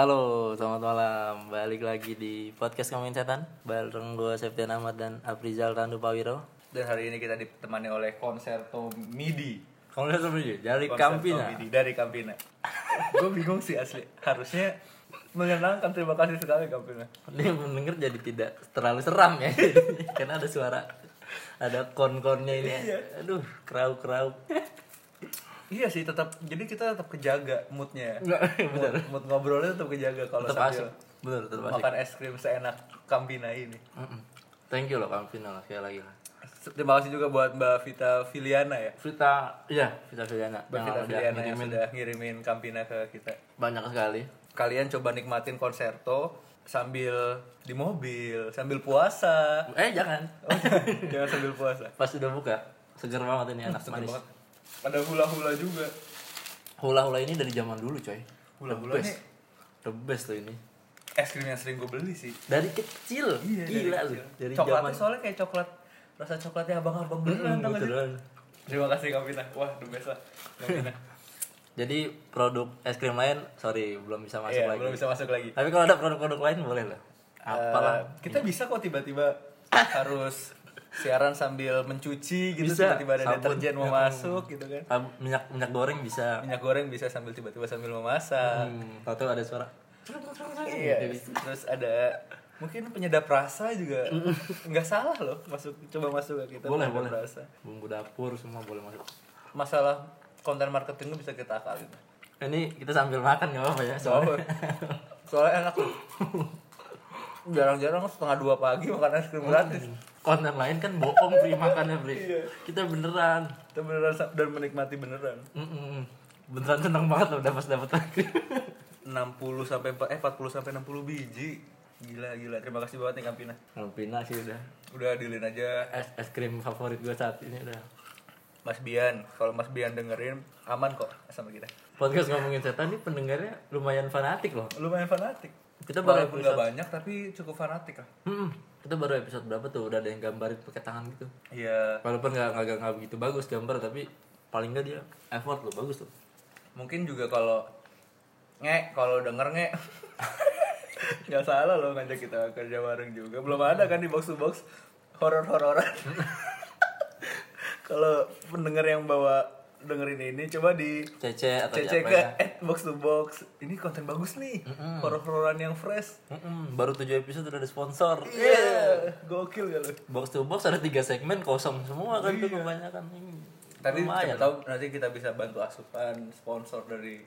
Halo, selamat malam. Balik lagi di podcast Ngomongin Setan bareng gue Septian Ahmad dan Aprizal Randu Pawiro. Dan hari ini kita ditemani oleh konserto MIDI. Apa sih? Dari Konserto Kampina. MIDI dari Campina. Gue bingung sih asli. Harusnya menyenangkan. Terima kasih sekali Campina. Dia mendengar jadi tidak terlalu seram ya. Karena ada suara ada kon-konnya ini. Iya. Aduh, kerau-kerau. Iya sih tetap jadi kita tetap kejaga moodnya. Enggak, benar. Mood, mood ngobrolnya tetap kejaga kalau Tetap sambil asik. Bener, tetap asik. makan es krim seenak Campina ini. Mm-mm. Thank you loh Kampina lah, sekali lagi. Terima kasih juga buat Mbak Vita Filiana ya. Vita, iya, Vita Filiana. Mbak Vita Filiana yang ngirimin sudah ngirimin Campina ke kita. banyak sekali. Kalian coba nikmatin konserto sambil di mobil, sambil puasa. Eh, jangan. Oh, jangan sambil puasa. Pas udah buka, seger banget ini enak Seger manis. banget. Ada hula-hula juga. Hula-hula ini dari zaman dulu, coy. Hula-hula The best. nih The best tuh ini. es krim yang sering gue beli sih. Dari kecil. Iya, Gila dari lu. kecil. Dari Coklatnya zaman soalnya kayak coklat rasa coklatnya abang-abang beneran Hmm, sih? betulan. Terima kasih Kampina. Wah, the best lah. Kampina. Jadi produk es krim lain, sorry belum bisa masuk Iya, lagi. belum bisa masuk lagi. Tapi kalau ada produk-produk lain boleh lah. Apalah. Eh, kita bisa kok tiba-tiba harus siaran sambil mencuci gitu Bisa. tiba-tiba ada Sabun. deterjen mau Ya. masuk gitu kan. Minyak minyak goreng bisa. Minyak goreng bisa sambil tiba-tiba sambil memasak. Hmm, tahu ada suara. Iya. Gitu. Terus ada mungkin penyedap rasa juga nggak salah loh masuk coba masuk ke kita Boleh, boleh. rasa. Bumbu dapur semua boleh masuk. Masalah konten marketing bisa kita akalin. Ini kita sambil makan nggak apa-apa ya Soalnya, soalnya. enak. Jarang-jarang setengah dua pagi makan es krim gratis. Konten lain kan bohong free makannya free. Iya. Kita beneran. Kita beneran dan menikmati beneran. Beneran seneng banget loh dapat dapat lagi. 60 sampai empat- eh 40 sampai 60 biji. Gila gila. Terima kasih banget nih Kampina. Alpina sih udah. Udah dilin aja Es, es krim favorit gue saat ini udah. Mas Bian. Kalau Mas Bian dengerin aman kok sama kita. Podcast ngomongin setan ini pendengarnya lumayan fanatik loh. Lumayan fanatik. Kita baru Walaupun episode. nggak banyak tapi cukup fanatik lah. Hmm, kita baru episode berapa tuh udah ada yang gambarin pakai tangan gitu. Iya. Walaupun nggak nggak nggak begitu bagus gambar tapi paling nggak dia effort loh bagus tuh. Mungkin juga kalau nge kalau denger nge nggak salah loh ngajak kita kerja bareng juga. Belum ada kan di box to box horor-hororan. kalau pendengar yang bawa dengerin ini coba di Cece atau siapa ke ya? at box to box. Ini konten bagus nih. Horor-hororan yang fresh. Mm-mm, baru 7 episode udah ada sponsor. Iya, gokil ya lu. Box to box ada tiga segmen kosong semua kan tuh kebanyakan. Hmm, Tadi lumayan. siapa tahu nanti kita bisa bantu asupan sponsor dari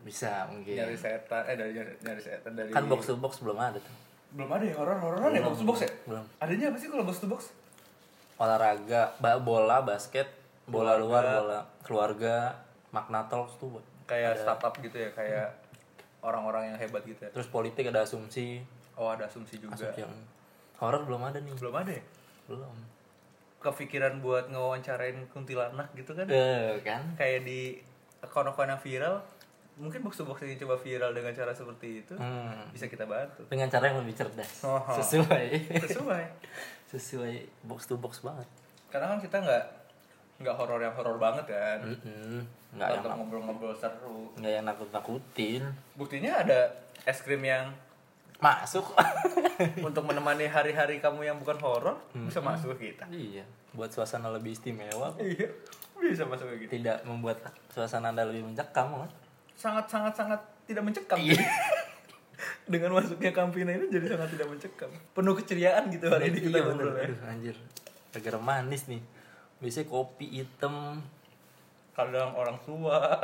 Bisa mungkin. nyari setan eh dari nyari, nyari setan dari Kan box to box belum ada tuh. belum ada ya horor-hororan ya box to box ya? Belum. Adanya apa sih kalau box to box? Olahraga, bola, basket, bola Keluarga. luar, bola keluarga, makna talks tuh. Kayak startup gitu ya, kayak orang-orang yang hebat gitu ya. Terus politik ada asumsi, Oh ada asumsi juga. asumsi yang horor belum ada nih. Belum ada ya? Belum. Kepikiran buat ngewawancarain kuntilanak gitu kan? Eh, kan? Kayak di akun-akun yang viral, mungkin box to box ini coba viral dengan cara seperti itu, Hmm. bisa kita bantu. Dengan cara yang lebih cerdas. Oh. Sesuai. Sesuai. Sesuai box to box banget. Karena kan kita nggak nggak horor yang horor banget kan. Nggak yang ngobrol-ngobrol seru. nggak yang nakut-nakutin. Buktinya ada es krim yang Masuk. untuk menemani hari-hari kamu yang bukan horor bisa masuk ke kita. iya. Buat suasana lebih istimewa. kok. Iya, bisa masuk ke kita. Tidak membuat suasana anda lebih mencekam kan? Sangat sangat sangat tidak mencekam. Iya. Dengan masuknya Campina ini jadi sangat tidak mencekam. Penuh keceriaan gitu hari ini iya kita bener. ngobrol ya. Anjir. Gara-gara manis nih. Biasanya kopi hitam. Kadang orang tua.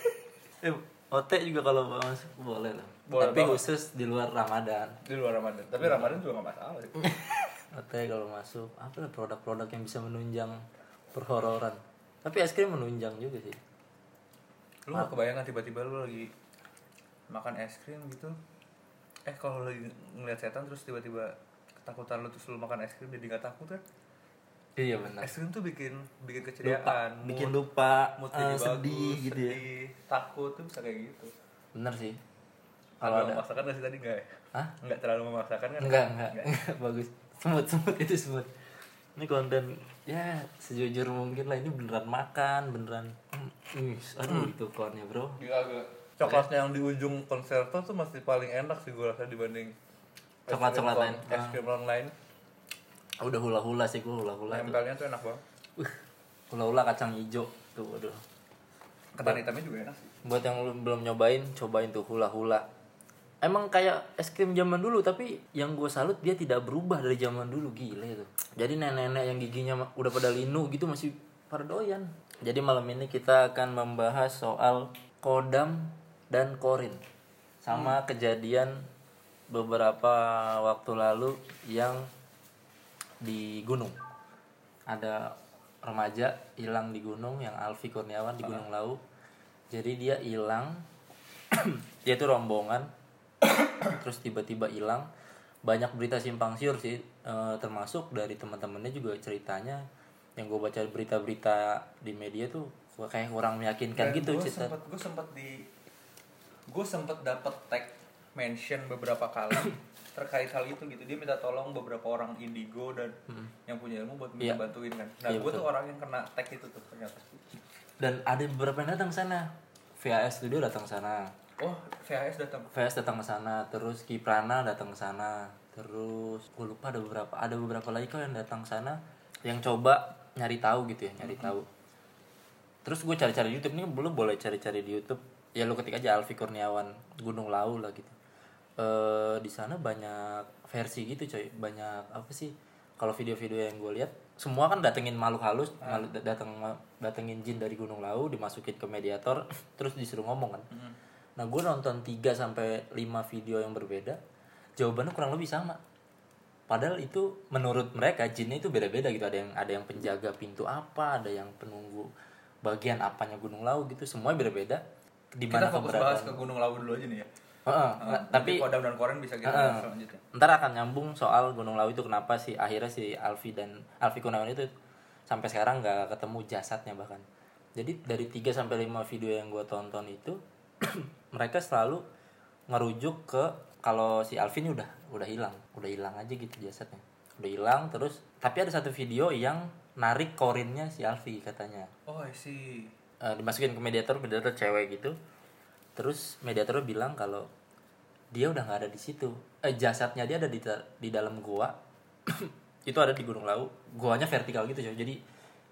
eh, ote juga kalau masuk boleh lah. Boleh Tapi banget. khusus di luar Ramadan. di luar Ramadan. Tapi Ramadan juga gak masalah. sih. Ote kalau masuk apa lah produk-produk yang bisa menunjang perhororan. Tapi es krim menunjang juga sih. Lu gak kebayang kan tiba-tiba lu lagi makan es krim gitu. Eh kalau lagi ngeliat setan terus tiba-tiba ketakutan lu terus lu makan es krim jadi gak takut kan? Iya benar. Es krim tuh bikin bikin Lupa, keceriaan, bikin mood- lupa, mood jadi bagus, sedih gitu ya. sedih, takut tuh bisa kayak gitu. Bener sih. Kalau ada memaksakan gak sih tadi enggak ya? Hah? Enggak terlalu memaksakan kan? Enggak, enggak, enggak, bagus. Semut, semut itu semut. Ini konten ya sejujur mungkin lah ini beneran makan, beneran. Hmm, wih, aduh itu konnya bro. Gila, gila. coklatnya yang di ujung konserto tuh masih paling enak sih gue rasa dibanding es Coklat-coklat krim lain. es krim lain udah hula hula sih gue hula hula tuh. Nempelnya tuh enak banget. Hula hula kacang hijau tuh aduh ketan hitamnya juga enak sih. Buat yang lu belum nyobain cobain tuh hula hula emang kayak es krim zaman dulu tapi yang gue salut dia tidak berubah dari zaman dulu. Gila itu. Jadi nenek-nenek yang giginya udah pada linu gitu masih pada doyan. Jadi malam ini kita akan membahas soal kodam dan korin. Sama kejadian beberapa waktu lalu yang di gunung. Ada remaja hilang di gunung yang Alfi Kurniawan di Gunung Lau. Jadi dia hilang dia tuh rombongan terus tiba-tiba hilang. Banyak berita simpang siur sih eh, termasuk dari teman-temannya juga ceritanya. Yang gue baca berita-berita di media tuh kayak kurang meyakinkan gitu gue cerita. gue sempet di gue sempet dapet tag mention beberapa kali terkait hal itu gitu. Dia minta tolong beberapa orang indigo dan yang punya ilmu buat minta Iya. bantuin kan. Nah Iya, gue tuh orang yang kena tag itu tuh ternyata. Dan ada beberapa yang datang sana. VAS Studio datang sana. Oh VHS datang? VS datang ke sana, terus Kiprana datang ke sana, terus gue lupa ada beberapa ada beberapa lagi kok yang datang sana. Yang coba nyari tahu gitu ya, nyari tahu. Terus gue cari-cari YouTube. Nih belum boleh cari-cari di YouTube. Ya lu ketik aja Alfi Kurniawan Gunung Lau lah gitu. Eh di sana banyak versi gitu coy, banyak apa sih? Kalau video-video yang gue lihat semua kan datengin makhluk halus, makhluk dateng datengin jin dari Gunung Lau dimasukin ke mediator terus disuruh ngomong kan. Nah, gue nonton 3 sampai 5 video yang berbeda, jawabannya kurang lebih sama. Padahal itu menurut mereka jinnya itu beda-beda gitu. Ada yang ada yang penjaga pintu apa, ada yang penunggu bagian apanya Gunung Lau gitu. Semua beda-beda. Di kita mana fokus bahas ke. Gunung Lawu dulu aja nih ya Tapi kodam dan koren bisa kita Heeh. bahas selanjutnya ntar akan nyambung soal Gunung Lau itu kenapa sih akhirnya si Alfi dan Alfi Kurniawan itu sampai sekarang nggak ketemu jasadnya bahkan. Jadi dari 3 sampai 5 video yang gue tonton itu mereka selalu ngerujuk ke kalau si Alfi ini udah udah hilang, udah hilang aja gitu jasadnya. Udah hilang terus tapi ada satu video yang narik korinnya si Alfi katanya. oh I see Eh, dimasukin ke mediator, mediator cewek gitu. Terus mediator bilang kalau dia udah nggak ada di situ. Eh jasadnya dia ada di di dalam gua. itu ada di Gunung Lau. Guanya vertikal gitu coy. Jadi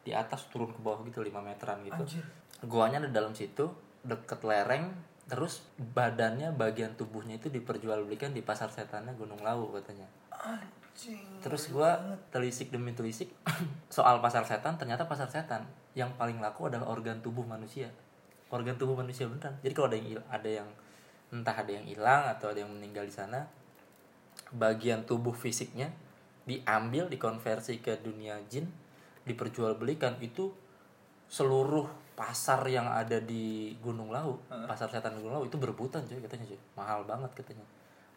di atas turun ke bawah gitu 5 meteran gitu. anjir Guanya ada dalam situ, deket lereng, terus badannya bagian tubuhnya itu diperjualbelikan di pasar setannya Gunung Lau katanya. anjing Terus gua telisik demi telisik soal pasar setan, ternyata pasar setan yang paling laku adalah organ tubuh manusia. Organ tubuh manusia beneran. Jadi kalau ada yang ada yang entah ada yang hilang atau ada yang meninggal di sana, bagian tubuh fisiknya diambil dikonversi ke dunia jin, diperjualbelikan itu seluruh pasar yang ada di Gunung Lau, pasar setan Gunung Lau itu berebutan coy katanya coy. Mahal banget katanya.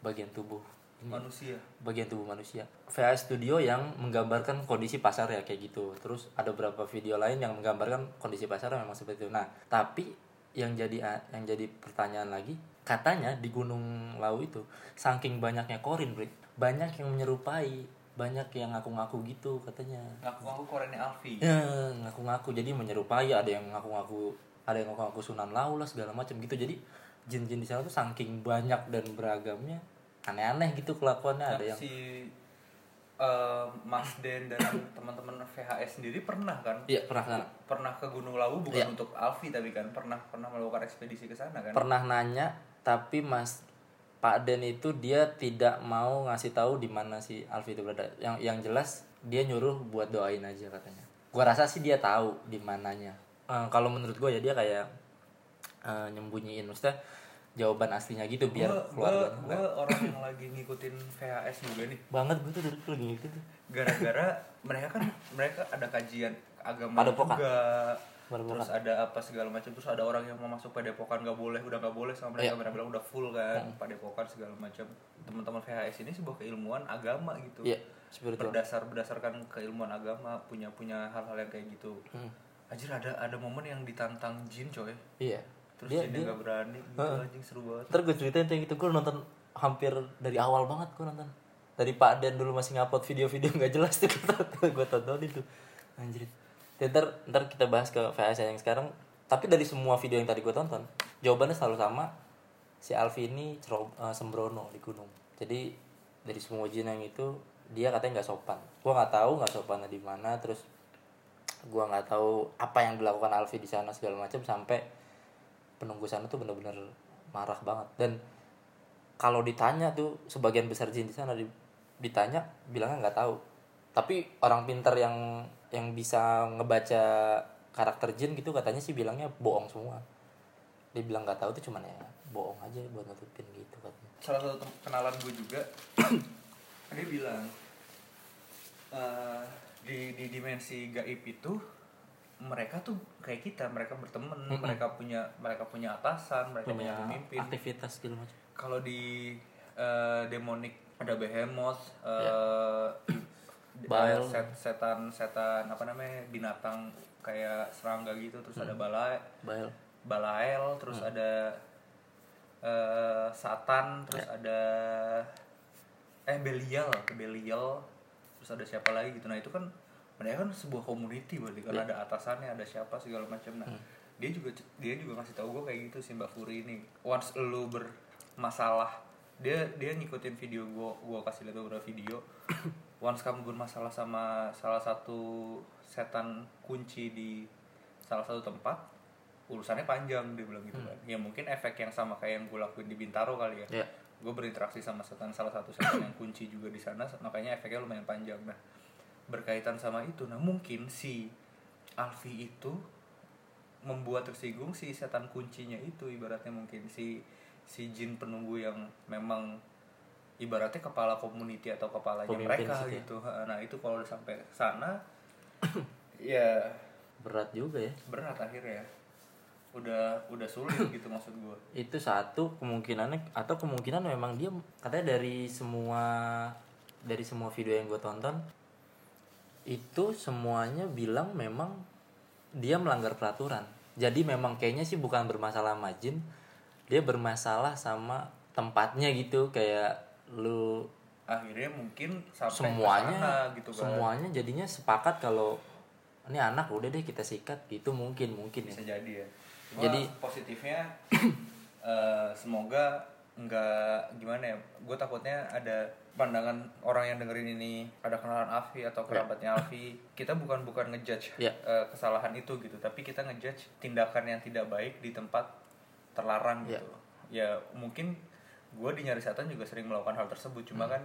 Bagian tubuh ini manusia bagian tubuh manusia. VA Studio yang menggambarkan kondisi pasar ya kayak gitu. Terus ada beberapa video lain yang menggambarkan kondisi pasar memang seperti itu. Nah, tapi yang jadi yang jadi pertanyaan lagi, katanya di Gunung Lau itu saking banyaknya korin, Brit, banyak yang menyerupai, banyak yang ngaku-ngaku gitu katanya. ngaku-ngaku korennya Alfi Ya, ngaku-ngaku jadi menyerupai, ada yang ngaku-ngaku ada yang ngaku-ngaku Sunan Lau lah segala macam gitu. Jadi jin-jin di sana tuh saking banyak dan beragamnya aneh-aneh gitu kelakuannya ada yang si Mas Den dan teman-teman VHS sendiri pernah kan Iya pernah ke sana. pernah ke Gunung Lawu bukan Iya. untuk Alfi tapi kan pernah pernah melakukan ekspedisi ke sana kan Pernah nanya tapi Mas Pak Den itu dia tidak mau ngasih tahu di mana si Alfi itu berada. Yang yang jelas dia nyuruh buat doain aja katanya. Gua rasa sih dia tahu di mananya. Eh, kalau menurut gue ya dia kayak eh, nyembunyiin maksudnya jawaban aslinya gitu biar gue keluarganya nggak- orang yang lagi ngikutin VHS juga nih banget gue tuh dari dulu lagi gitu tuh. gara-gara mereka kan mereka ada kajian agama Padepokan. juga Padepokan. terus ada apa segala macam terus ada orang yang mau masuk padepokan nggak boleh udah nggak boleh sama mereka Iya. mereka bilang udah full kan padepokan segala macam teman-teman VHS ini sebuah keilmuan agama gitu Iya, spiritual. berdasar berdasarkan keilmuan agama punya punya hal-hal yang kayak gitu Hmm. Anjir ada ada momen yang ditantang jin coy Iya. Terus Dia, dia, nggak berani gitu anjing seru banget. Ntar gue ceritain tuh yang itu gue nonton hampir dari awal banget gue nonton. Dari Pak Dan dulu masih ngupload video-video nggak jelas tuh gue tontonin tuh. Anjir. Dan ntar ntar kita bahas ke VHS yang sekarang. Tapi dari semua video yang tadi gue tonton jawabannya selalu sama. Si Alfi ini cero- eh, sembrono di gunung. Jadi dari semua jin yang itu dia katanya nggak sopan. Gua nggak tahu nggak sopannya di mana terus gua nggak tahu apa yang dilakukan Alfi di sana segala macam sampai penunggu sana tuh bener-bener marah banget. Dan kalau ditanya tuh sebagian besar jin di sana di- ditanya bilangnya nggak tahu. Tapi orang pinter yang yang bisa ngebaca karakter jin gitu katanya sih bilangnya bohong semua. Dia bilang nggak tahu tuh cuman ya bohong aja buat nutupin gitu katanya. Salah satu kenalan gue juga dia bilang eh, di di dimensi gaib itu mereka tuh kayak kita mereka berteman Mm-mm. mereka punya mereka punya atasan mereka punya, punya pemimpin. aktivitas segala macam. Kalau di eh, demonic ada behemoth eh, i- Bael. eh, set, setan setan apa namanya binatang kayak serangga gitu terus ada balai Bael balael terus ada eh, satan terus ada eh belial belial terus ada siapa lagi gitu. Nah itu kan mereka kan sebuah community berarti kan ada atasannya ada siapa segala macam. Nah dia juga dia juga ngasih tahu gue kayak gitu sih mbak Furi ini. Once lu bermasalah dia dia ngikutin video gue gue kasih lihat beberapa video. Once kamu bermasalah sama salah satu setan kunci di salah satu tempat urusannya panjang dia bilang gitu kan. Ya mungkin efek yang sama kayak yang gue lakuin di Bintaro kali ya. Ya gue berinteraksi sama setan salah satu setan yang kunci juga di sana makanya efeknya lumayan panjang. Nah berkaitan sama itu. Nah mungkin si Alfi itu membuat tersinggung si setan kuncinya itu. Ibaratnya mungkin si si jin penunggu yang memang ibaratnya kepala community atau kepalanya Pemimpin mereka sih, ya. gitu. Nah itu kalau udah sampai sana ya berat juga ya. Berat akhirnya. Udah udah sulit gitu maksud gue itu satu kemungkinannya atau kemungkinan memang dia katanya dari semua dari semua video yang gue tonton itu semuanya bilang memang dia melanggar peraturan. Jadi memang kayaknya sih bukan bermasalah sama jin dia bermasalah sama tempatnya gitu kayak lu akhirnya mungkin sampai semuanya sana gitu kan. semuanya jadinya sepakat kalau ini anak udah deh kita sikat. Gitu mungkin mungkin ya. Bisa jadi ya. Jadi- jadi positifnya eh, semoga nggak gimana ya gue takutnya ada pandangan orang yang dengerin ini ada kenalan Alfi atau kerabatnya Alfi kita bukan bukan ngejudge Ya. eh, kesalahan itu gitu tapi kita ngejudge tindakan yang tidak baik di tempat terlarang Ya. gitu ya mungkin gue di nyari setan juga sering melakukan hal tersebut cuma Hmm. kan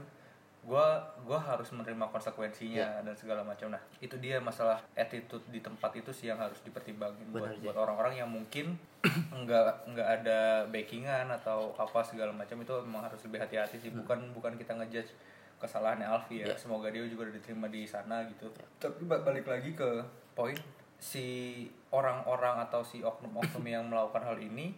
gue gua harus menerima konsekuensinya Ya. dan segala macam. Nah itu dia masalah attitude di tempat itu sih yang harus dipertimbangin buat Benar, buat orang-orang yang mungkin nggak nggak ada backingan atau apa segala macam. Itu memang harus lebih hati-hati sih. Bukan bukan kita ngejudge kesalahannya Alfi ya. Ya. semoga dia juga udah diterima di sana gitu. Tapi ba- balik lagi ke poin si orang-orang atau si oknum-oknum yang melakukan hal ini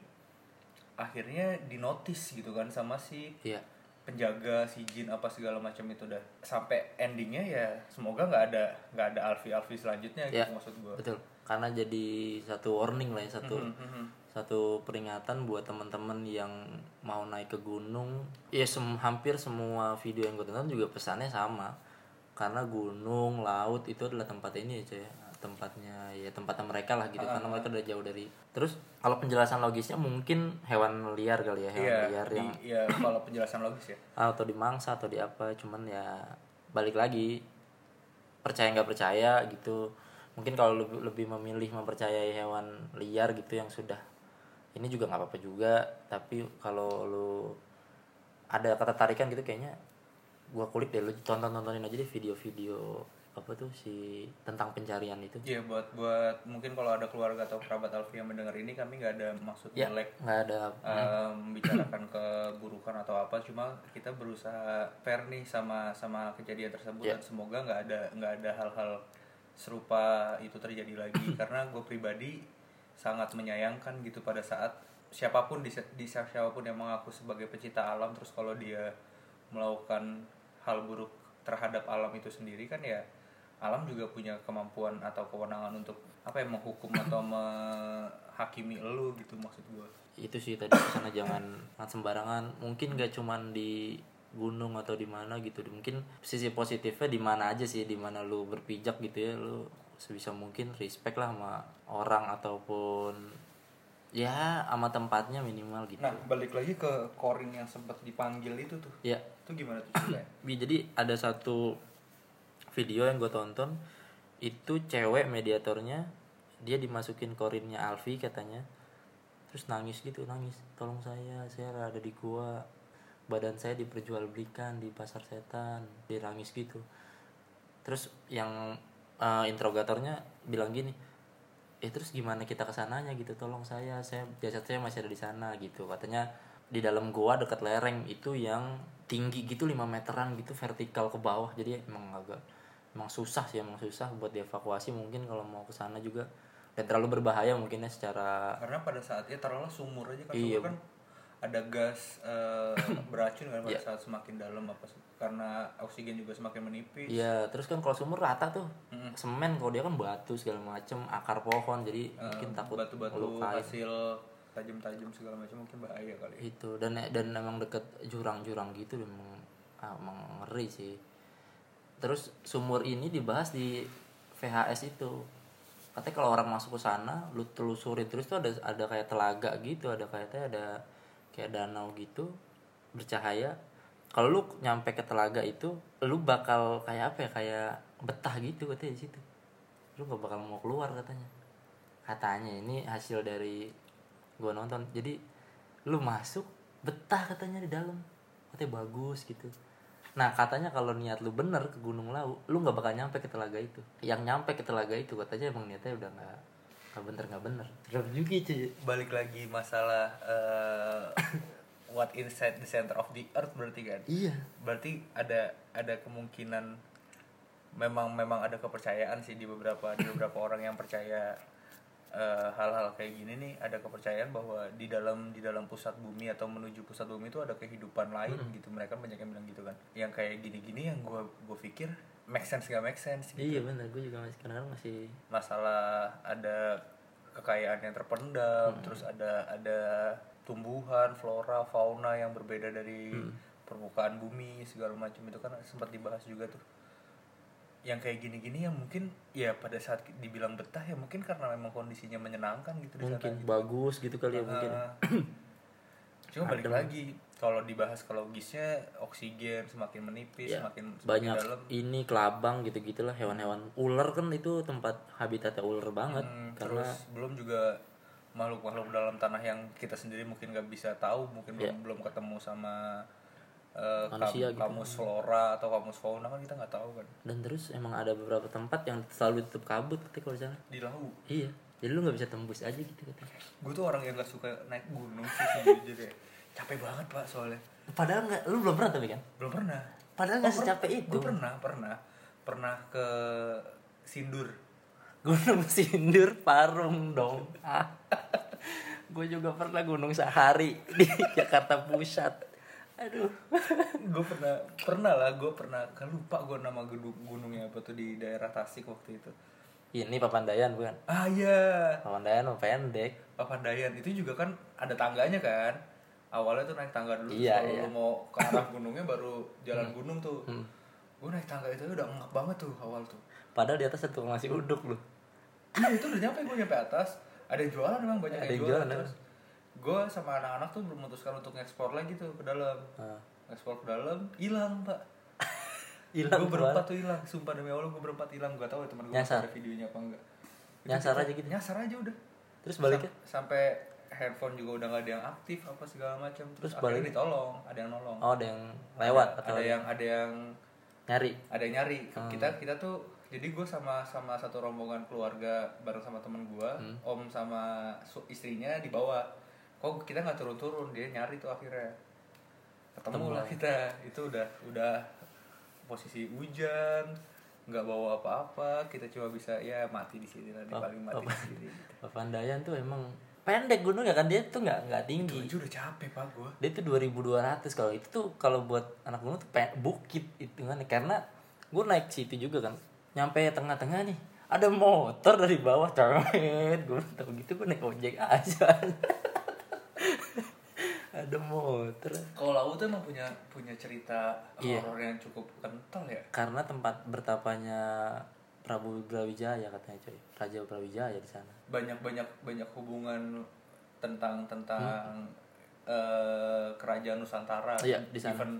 akhirnya dinotis gitu kan sama si iya penjaga si jin apa segala macam itu dah. Sampai endingnya ya semoga nggak ada nggak ada Alfi Alfi selanjutnya gitu Ya. maksud gue betul. Karena jadi satu warning lah ya satu Mhm, satu peringatan buat teman-teman yang mau naik ke gunung. Ya sem- hampir semua video yang gue tonton juga pesannya sama. Karena gunung laut itu adalah tempat ini ya cuy ya. Tempatnya ya tempatnya mereka lah gitu karena mereka udah jauh dari terus kalau penjelasan logisnya mungkin hewan liar kali ya hewan Iya, liar di- yang iya kalau penjelasan logis ya. Atau di mangsa atau di apa cuman ya balik lagi percaya nggak percaya gitu. Mungkin kalau lebih lebih memilih mempercayai hewan liar gitu yang sudah ini juga nggak apa-apa juga tapi kalau lu ada ketertarikan gitu kayaknya gua kulik deh lu tonton tontonin aja deh video-video apa tuh si tentang pencarian itu? Iya buat buat mungkin kalau ada keluarga atau kerabat Alfi yang mendengar ini kami nggak ada maksud ya jelek nggak ada membicarakan keburukan atau apa cuma kita berusaha fair nih sama sama kejadian tersebut Ya. dan semoga nggak ada nggak ada hal-hal serupa itu terjadi lagi. Karena gue pribadi sangat menyayangkan gitu pada saat siapa pun di, di siapa pun yang mengaku sebagai pecinta alam terus kalau dia melakukan hal buruk terhadap alam itu sendiri kan ya alam juga punya kemampuan atau kewenangan untuk apa ya menghukum atau menghakimi elu gitu maksud gue itu sih tadi ke sana jangan sembarangan. Mungkin gak cuman di gunung atau di mana gitu. Mungkin sisi positifnya di mana aja sih di mana lu berpijak gitu ya. Lu sebisa mungkin respect lah sama orang ataupun ya sama tempatnya minimal gitu. Nah, balik lagi ke Korin yang sempat dipanggil itu tuh. ya. Itu gimana tuh ceritanya? Jadi ada satu video yang gue tonton itu cewek mediatornya dia dimasukin korinnya Alfi katanya. Terus nangis gitu nangis. Tolong saya saya ada di gua. Badan saya diperjualbelikan di pasar setan. Dia nangis gitu. Terus yang eh, interrogatornya bilang gini eh terus gimana kita ke sananya gitu? Tolong saya saya jasad saya masih ada di sana gitu. Katanya di dalam gua dekat lereng itu yang tinggi gitu 5 meteran gitu vertikal ke bawah. Jadi emang agak emang susah sih emang susah buat dievakuasi mungkin kalau mau ke sana juga dan terlalu berbahaya mungkin ya secara Karena pada saat ya taruhlah sumur aja kan Iya. sumur kan ada gas eh, beracun kan pada Iya. saat semakin dalam apa karena oksigen juga semakin menipis. Iya, terus kan kalau sumur rata tuh. Mm-mm. Semen kalau dia kan batu segala macem, akar pohon jadi Eh, mungkin takut batu-batu hasil tajam-tajam segala macam mungkin bahaya kali. ya. itu dan dan emang deket jurang-jurang gitu emang, ah, emang ngeri sih terus sumur ini dibahas di VHS itu. Katanya kalau orang masuk ke sana lu telusurin terus tuh ada ada kayak telaga gitu ada kayaknya ada kayak danau gitu bercahaya. Kalau lu nyampe ke telaga itu lu bakal kayak apa ya kayak betah gitu katanya di situ. Lu gak bakal mau keluar katanya. Katanya ini hasil dari gua nonton. Jadi lu masuk betah katanya di dalam. Katanya bagus gitu nah katanya kalau niat lu bener ke Gunung Lau lu nggak bakal nyampe ke telaga itu. Yang nyampe ke telaga itu katanya emang niatnya udah nggak nggak bener nggak bener. Serem juga cuy Balik lagi masalah eh, what inside the center of the earth berarti kan. iya. Berarti ada ada kemungkinan memang memang ada kepercayaan sih di beberapa di beberapa orang yang percaya eh, hal-hal kayak gini nih ada kepercayaan bahwa di dalam di dalam pusat bumi atau menuju pusat bumi itu ada kehidupan lain gitu. Mereka banyak yang bilang gitu kan. Yang kayak gini-gini yang gue gue pikir make sense gak make sense gitu. Iya bener. Gue juga masih kadang masih masalah ada kekayaan yang terpendam terus ada ada tumbuhan flora fauna yang berbeda dari permukaan bumi segala macam itu kan sempat dibahas juga tuh yang kayak gini-gini yang mungkin ya pada saat dibilang betah ya mungkin karena memang kondisinya menyenangkan gitu di sana mungkin gitu. bagus gitu kali ya mungkin. Ah. cuma balik lagi kalau dibahas kalau logisnya oksigen semakin menipis Ya, semakin semakin banyak dalam. ini kelabang gitu gitulah hewan-hewan ular kan itu tempat habitatnya ular banget. Hmm, karena terus belum juga makhluk-makhluk dalam tanah yang kita sendiri mungkin nggak bisa tahu mungkin belum belum ketemu sama kam- Manusia gitu. kamus flora atau kamus fauna kan kita nggak tahu kan. Dan terus emang ada beberapa tempat yang selalu tutup kabut ketika kalau di sana. Di laut iya. Jadi lu nggak bisa tembus aja gitu katanya. Gue tuh orang yang nggak suka naik gunung sih ya. capek banget pak soalnya. Padahal nggak lu belum pernah tapi kan? Belum pernah. Padahal nggak secapek itu. gue pernah pernah. Pernah ke Sindur. Gunung sindur parung dong. Ah gue juga pernah gunung sehari di Jakarta Pusat aduh. Gue pernah pernah lah gue pernah kan lupa gue nama gedung gunungnya apa tuh di daerah Tasik waktu itu. Ini Papandayan bukan? Ah iya. Papandayan mah pendek. Papandayan itu juga kan ada tangganya kan? Awalnya tuh naik tangga dulu Iya, kalau iya. lu mau ke arah gunungnya baru jalan gunung tuh. Gue naik tangga itu udah ngap banget tuh awal tuh. Padahal di atas satu ngasih uduk lu iya itu udah nyampe gue nyampe atas. Ada yang jualan emang banyak Ada yang yang jualan jualan, terus gue sama anak-anak tuh memutuskan untuk ngeksplor lagi tuh ke dalam Ah. ngeksplor ke dalam hilang pak hilang gue berempat tuh hilang sumpah demi allah gue berempat hilang gak tahu ya teman gue Nyasar. ada videonya apa enggak Itu Nyasar aja gitu? nyasar aja udah terus baliknya Sam- sampai handphone juga udah gak ada yang aktif apa segala macam Terus akhirnya balik? ditolong ada yang nolong oh ada yang lewat ada, atau ada yang ada yang nyari ada yang nyari Hmm. kita kita tuh jadi gue sama sama satu rombongan keluarga bareng sama temen gue Hmm. om sama istrinya di bawah kok kita nggak turun-turun? Dia nyari tuh akhirnya. Ketemu lah kita. Itu udah udah posisi hujan nggak bawa apa-apa. Kita cuma bisa ya mati di sini lah Oh, paling mati oh. di sini. Papandayan tuh emang pendek gunungnya kan? Dia tuh nggak nggak tinggi. Itu udah capek pak gue dia tuh 2200 kalau itu tuh kalau buat anak gunung tuh bukit itu kan karena gue naik situ juga kan. Nyampe tengah-tengah nih ada motor dari bawah coret gue tau gitu gue naik ojek aja ada motor. Kalau laut tuh emang punya punya cerita Iya. horor yang cukup kental ya? Karena tempat bertapanya Prabu Brawijaya katanya coy. Raja Brawijaya di sana. Banyak banyak banyak hubungan tentang tentang eh, kerajaan Nusantara. Iya, di sana. even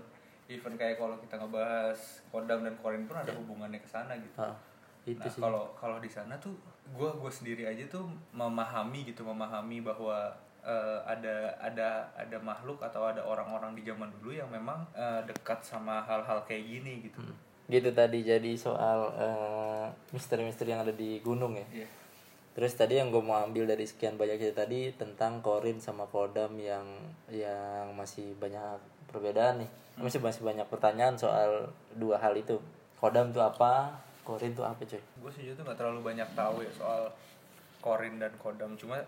even kayak kalau kita ngebahas Kodam dan Korin pun ada hubungannya ke sana gitu. Ah, itu nah kalau kalau di sana tuh gue gue sendiri aja tuh memahami gitu memahami bahwa eh, ada ada ada makhluk atau ada orang-orang di zaman dulu yang memang eh, dekat sama hal-hal kayak gini gitu. Hmm. gitu tadi jadi soal eh, misteri-misteri yang ada di gunung ya. Iya. terus tadi yang gue mau ambil dari sekian banyak cerita tadi tentang Korin sama Kodam yang yang masih banyak perbedaan nih. Masih masih banyak pertanyaan soal dua hal itu. Kodam tuh apa Korin tuh apa coy gue sejujurnya tuh nggak terlalu banyak tahu ya soal Korin dan Kodam cuma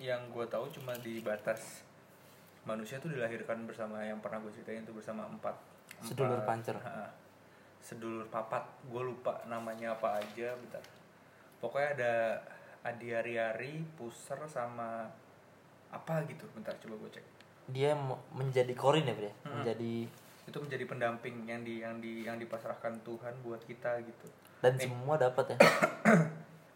yang gue tahu cuma di batas manusia tuh dilahirkan bersama yang pernah gue ceritain itu bersama empat Sedulur empat- pancer. Ha, sedulur papat gue lupa namanya apa aja bentar. Pokoknya ada Adiari-ari Puser sama apa gitu bentar coba gue cek. Dia menjadi Korin ya Bre? menjadi itu menjadi pendamping yang di yang di yang dipasrahkan Tuhan buat kita gitu. Dan semua dapat ya?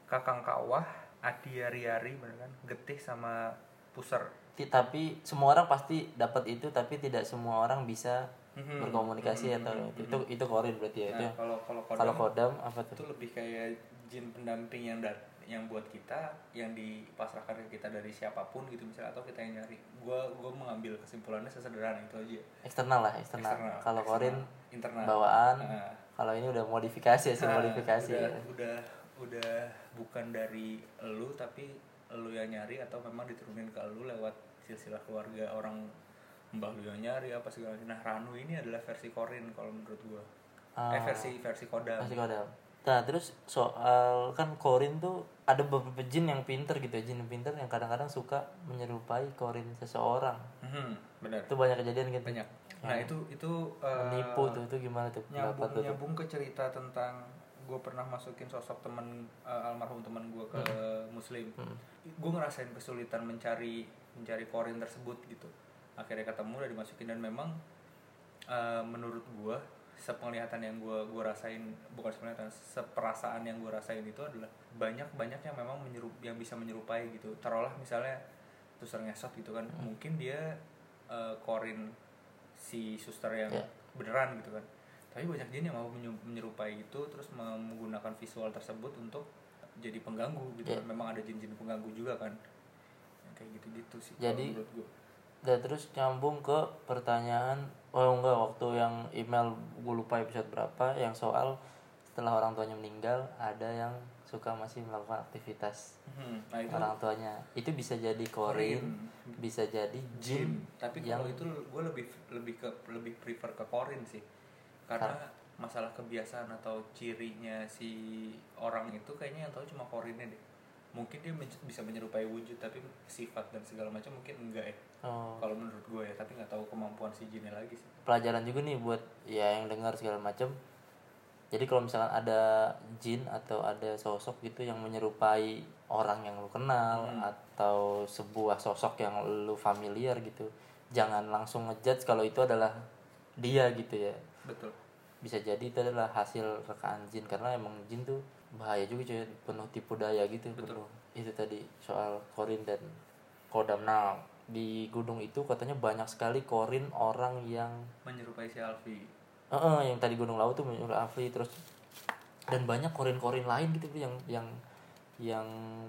Kakang kawah Adiari-ari bener kan? Getih sama Puser. Ti- tapi semua orang pasti dapat itu tapi tidak semua orang bisa Mhm. berkomunikasi Mhm, atau mhm, itu itu itu Korin berarti ya itu Nah, kalau kalau kalau kodam Kodam apa itu tuh lebih kayak jin pendamping yang dat yang buat kita yang dipasrahkan ke kita dari siapa pun gitu misalnya atau kita yang nyari. Gua gua mengambil kesimpulannya sesederhana itu aja. Eksternal lah eksternal, Eksternal, kalau Korin internal. bawaan Nah. kalau ini udah modifikasi hasil Nah, modifikasi. udah, ya. udah udah bukan dari elu tapi elu yang nyari atau memang diturunin ke elu lewat silsilah keluarga orang mbah lu yang nyari apa segala macam. Nah Ranu ini adalah versi Korin kalau menurut gua. Eh Ah. versi versi Kodam. Masih Kodam. Nah terus soal kan Korin tuh ada beberapa jin yang pinter gitu ya jin yang pinter yang kadang-kadang suka menyerupai Korin seseorang. Mhm, benar. Itu banyak kejadian gitu. Banyak. Nah itu itu eh, menipu tuh itu gimana tuh nyambung lu tuh? nyambung ke cerita tentang gue pernah masukin sosok temen eh, almarhum teman gue ke muslim. Gue ngerasain kesulitan mencari mencari korin tersebut gitu. Akhirnya ketemu udah dimasukin. Dan memang eh, menurut gue sepenglihatan yang gue gue rasain bukan sepenglihatan seperasaan yang gue rasain itu adalah banyak banyak yang memang menyerup yang bisa menyerupai gitu. Taruhlah misalnya suster ngesot gitu kan. Mungkin dia eh, korin si suster yang Ya. beneran gitu kan tapi banyak jin yang mau menyerupai itu terus menggunakan visual tersebut untuk jadi pengganggu gitu. Ya. kan memang ada jin-jin pengganggu juga kan. Yang kayak gitu-gitu sih Jadi- menurut gue dan terus nyambung ke pertanyaan oh enggak waktu yang email gue lupa episode berapa yang soal setelah orang tuanya meninggal ada yang suka masih melakukan aktivitas Hmm, nah itu orang tuanya. Itu bisa jadi korin bisa jadi jin tapi yang kalau itu gue lebih lebih ke lebih prefer ke korin sih karena masalah kebiasaan atau cirinya si orang itu kayaknya yang tahu cuma korinnya deh. Mungkin dia men- bisa menyerupai wujud tapi sifat dan segala macam mungkin enggak ya. Oh, kalau menurut gue ya tapi nggak tahu kemampuan si jinnya lagi sih. Pelajaran juga nih buat ya yang dengar segala macam. Jadi kalau misalkan ada jin atau ada sosok gitu yang menyerupai orang yang lu kenal atau sebuah sosok yang lu familiar gitu jangan langsung ngejudge kalau itu adalah dia gitu ya betul. Bisa jadi itu adalah hasil rekaan jin karena emang jin tuh bahaya juga cuy penuh tipu daya gitu. Penuh itu tadi soal korin dan kodam. Nah di gunung itu katanya banyak sekali korin orang yang menyerupai si Alfi. Eh eh, yang tadi gunung laut tuh menurut Afri terus dan banyak korin-korin lain gitu yang yang yang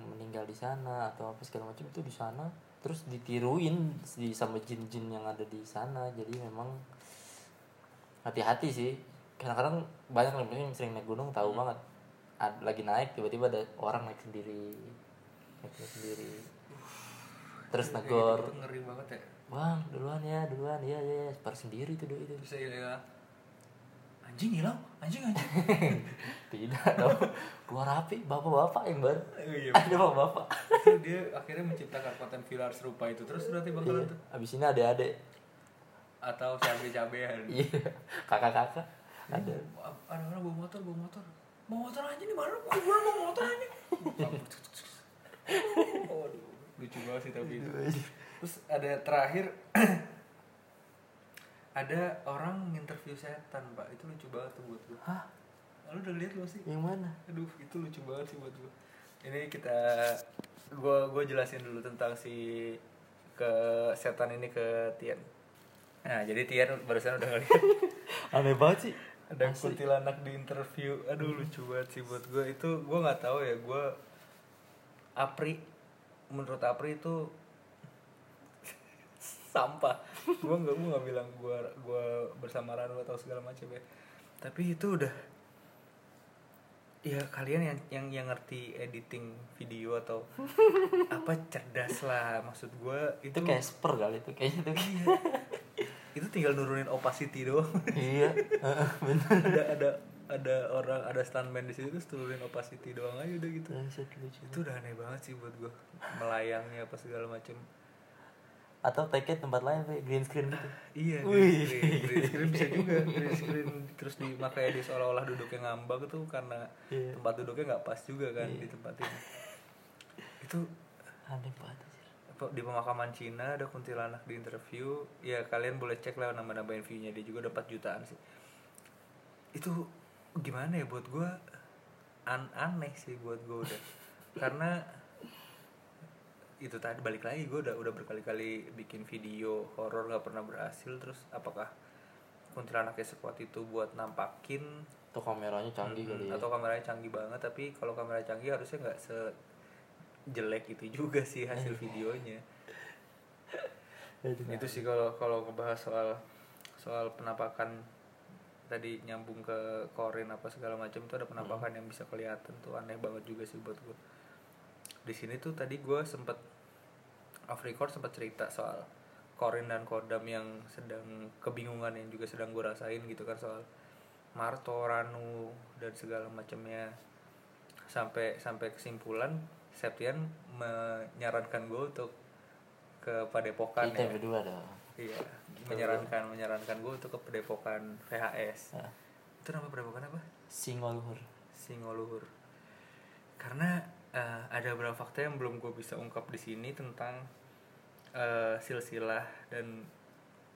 meninggal di sana atau apa segala macam itu di sana terus ditiruin di sama jin-jin yang ada di sana. Jadi memang hati-hati sih. Kadang-kadang banyak yang sering naik gunung tahu banget. Ad- lagi naik tiba-tiba ada orang naik sendiri. Naik sendiri. Terus Kayak negor. ngeri banget ya. Bang duluan ya duluan. Ya ya par sendiri tuh dulu itu. Terus saya bilang, anjing hilang. Anjing anjing. Tidak dong. Keluar api bapak-bapak yang baru. Oh, iya ada bapak-bapak. Dia akhirnya menciptakan konten viral serupa itu. Terus berarti bakalan Iya. tuh? abis ini adik-adik atau cabe-cabean. Iya kakak-kakak. Ada. Ada orang bawa motor bawa motor. Bawa motor aja nih mana gua gua bawa motor aja Waduh, lucu banget sih tapi itu. Terus ada terakhir ada orang nginterview setan pak. Itu lucu banget tuh buat gua. Hah? Lu udah lihat belum sih? Yang mana? Aduh itu lucu banget sih buat gua. Ini kita gue gue jelasin dulu tentang si ke setan ini ke Tian nah jadi Tian barusan udah ngeliat. Aneh banget sih. Ada kuntilanak di interview. Aduh lucu banget sih buat gue itu gue nggak tahu ya gue Apri menurut Apri itu sampah. Gue nggak gue nggak bilang gue gue bersama Ranu atau segala macam ya. Tapi itu udah ya kalian yang yang yang ngerti editing video atau apa cerdas lah maksud gue itu itu Casper kali itu kayaknya tuh itu tinggal nurunin opacity doang. Iya bener. Ada ada ada orang ada stuntman di situ terus turunin opacity doang aja udah gitu. Lucu. itu udah aneh banget sih buat gue melayangnya apa segala macem. Atau take tempat lain kayak green screen gitu. Iya green screen, green screen bisa juga. Green screen terus di makanya dia seolah-olah duduknya ngambang itu karena Iya. tempat duduknya nggak pas juga kan di tempat ini. Itu aneh banget di pemakaman Cina ada kuntilanak di interview. Ya kalian boleh cek lah nama nambahin view nya dia juga dapat jutaan sih. Itu gimana ya? Buat gue an aneh sih buat gue udah. Karena itu tadi balik lagi gue udah udah berkali-kali bikin video horor nggak pernah berhasil. Terus apakah kuntilanaknya sekuat itu buat nampakin? Tuh kameranya canggih kali ya? Atau kameranya canggih banget tapi kalau kamera canggih harusnya nggak se jelek itu juga sih hasil videonya. Aduh. itu sih kalau kalau ngebahas soal soal penampakan tadi nyambung ke korin apa segala macam itu ada penampakan yang bisa kelihatan tuh aneh banget juga sih buat gue di sini tuh tadi gue sempet off record sempat cerita soal korin dan kodam yang sedang kebingungan yang juga sedang gue rasain gitu kan soal Marto, Ranu dan segala macamnya. Sampai sampai kesimpulan Septian menyarankan gue untuk ke Padepokan kita ya. berdua dong Iya, menyarankan menyarankan gue untuk ke Padepokan VHS. Nah, Itu nama Padepokan apa? Singoluhur Singoluhur. Karena eh, ada beberapa fakta yang belum gue bisa ungkap di sini tentang eh, silsilah dan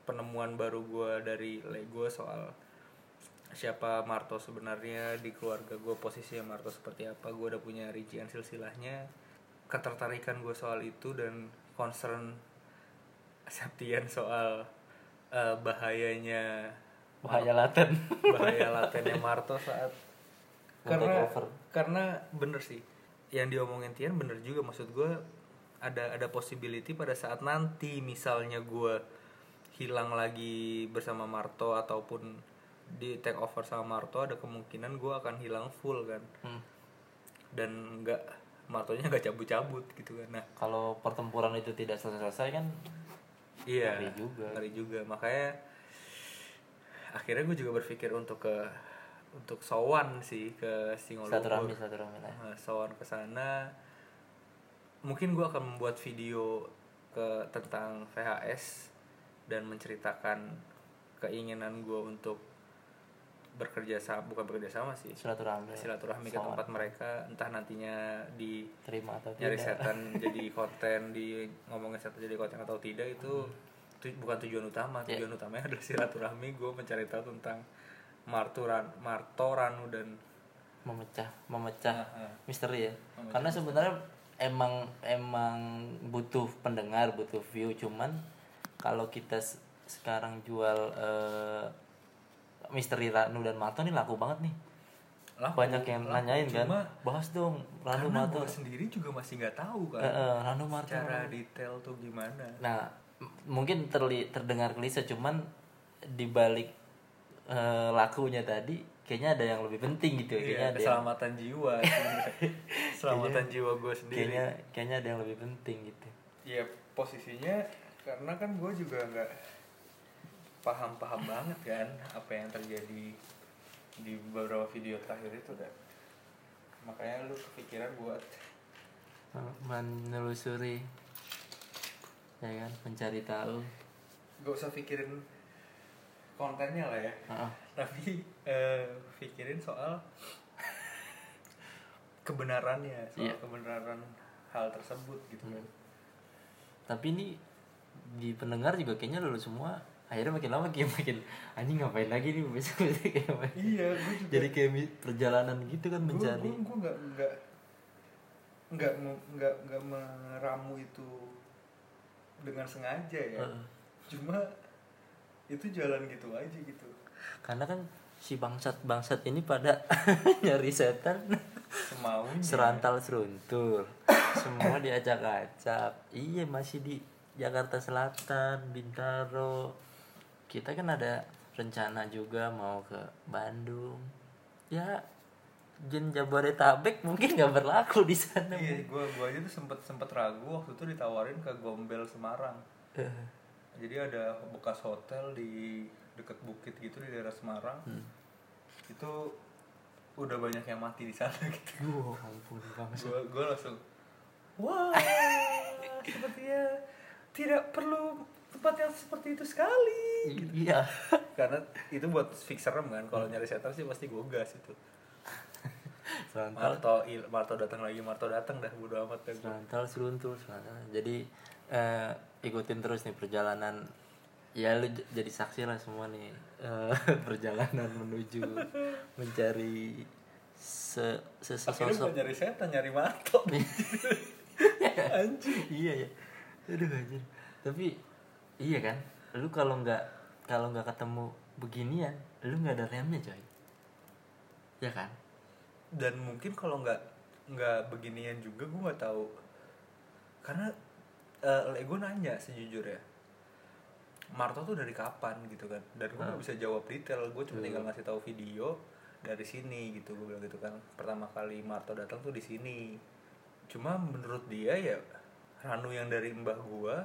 penemuan baru gue dari Lego soal siapa Marto sebenarnya di keluarga gue posisinya Marto seperti apa gue udah punya rincian silsilahnya ketertarikan gue soal itu dan concern Septian soal eh, bahayanya bahaya laten. Bahaya latennya Marto saat karena karena bener sih yang diomongin Tian bener juga maksud gue ada ada possibility pada saat nanti misalnya gue hilang lagi bersama Marto ataupun di take over sama Marto ada kemungkinan gue akan hilang full kan Hmm. dan nggak Martonya nggak cabut-cabut gitu kan nah kalau pertempuran itu tidak selesai kan Iya. Ngeri juga. Ngeri juga. Makanya akhirnya gue juga berpikir untuk ke untuk sowan sih ke Singoluhur. silaturahmi silaturahmi lah Nah, sowan ke sana. Mungkin gue akan membuat video ke tentang VHS dan menceritakan keinginan gue untuk bekerja sama bukan bekerja sama sih. Silaturahmi. Silaturahmi ke tempat mereka entah nantinya di terima atau nyari tidak. setan jadi konten di ngomongin setan jadi konten atau tidak itu tu- bukan tujuan utama. Ya. tujuan utamanya adalah silaturahmi. Gue mencari tahu tentang Marturan Martoranu dan memecah memecah Ah, ah. misteri ya. Memecah karena sebenarnya emang emang butuh pendengar butuh view. Cuman kalau kita sekarang jual eh, misteri Ranu dan Mato nih laku banget nih Laku, banyak yang laku. nanyain kan Cuma bahas dong Ranu karena Mato gue sendiri juga masih nggak tahu kan eh, Ranu Mato secara detail tuh gimana Nah, mungkin terli terdengar klise cuman di balik eh, lakunya tadi kayaknya ada yang lebih penting gitu ya. Kayaknya Iya, ada yang, keselamatan jiwa sebenarnya. keselamatan jiwa gue sendiri kayaknya kayaknya ada yang lebih penting gitu. Iya posisinya karena kan gue juga nggak paham-paham banget kan apa yang terjadi di beberapa video terakhir itu dan makanya lu kepikiran buat Menelusuri ya kan, mencari tahu. gak usah pikirin kontennya lah ya Heeh. tapi eh, pikirin soal kebenarannya soal Iya. kebenaran hal tersebut gitu kan Tapi ini di pendengar juga kayaknya lulus semua akhirnya makin lama kayak makin anjing ngapain lagi nih besok besok kayak apa? iya gue juga. Jadi kayak perjalanan gitu kan mencari. gue gue nggak nggak nggak nggak nggak meramu itu dengan sengaja ya. Heeh. cuma itu jalan gitu aja gitu. Karena kan si bangsat bangsat ini pada nyari setan. Semaunya. Serantal seruntul semua diacak-acak. Iya masih di Jakarta Selatan Bintaro kita kan ada rencana juga mau ke Bandung. Ya Jen Jabodetabek mungkin nggak berlaku di sana. Iya gua gua aja tuh sempet sempet ragu waktu itu ditawarin ke Gombel Semarang. Eh, jadi ada bekas hotel di dekat bukit gitu di daerah Semarang. Hmm. itu udah banyak yang mati di sana gitu. Duh, ampun gua gua langsung wah sepertinya tidak perlu tempat yang seperti itu sekali iya. Karena itu buat fix serem kan kalau nyari setan sih pasti gue gas itu. Marto il, Marto datang lagi Marto datang dah bodo amat dah gua. Serantal seruntul serantal. Jadi eh, ikutin terus nih perjalanan. Ya lu jadi saksi lah semua nih. Eh, perjalanan menuju mencari se, sesosok. nyari setan nyari Marto. Anjing. Iya ya. Aduh anjir tapi iya kan? Lu kalau nggak kalau nggak ketemu beginian lu nggak ada remnya coy. Ya kan? Dan mungkin kalau nggak nggak beginian juga gue nggak tahu. Karena eh gue nanya sejujurnya Marto tuh dari kapan gitu kan? Dan gue nggak bisa jawab detail gue cuma tinggal ngasih tahu video dari sini gitu gue bilang gitu kan. Pertama kali Marto datang tuh di sini. Cuma menurut dia ya Ranu yang dari mbah gue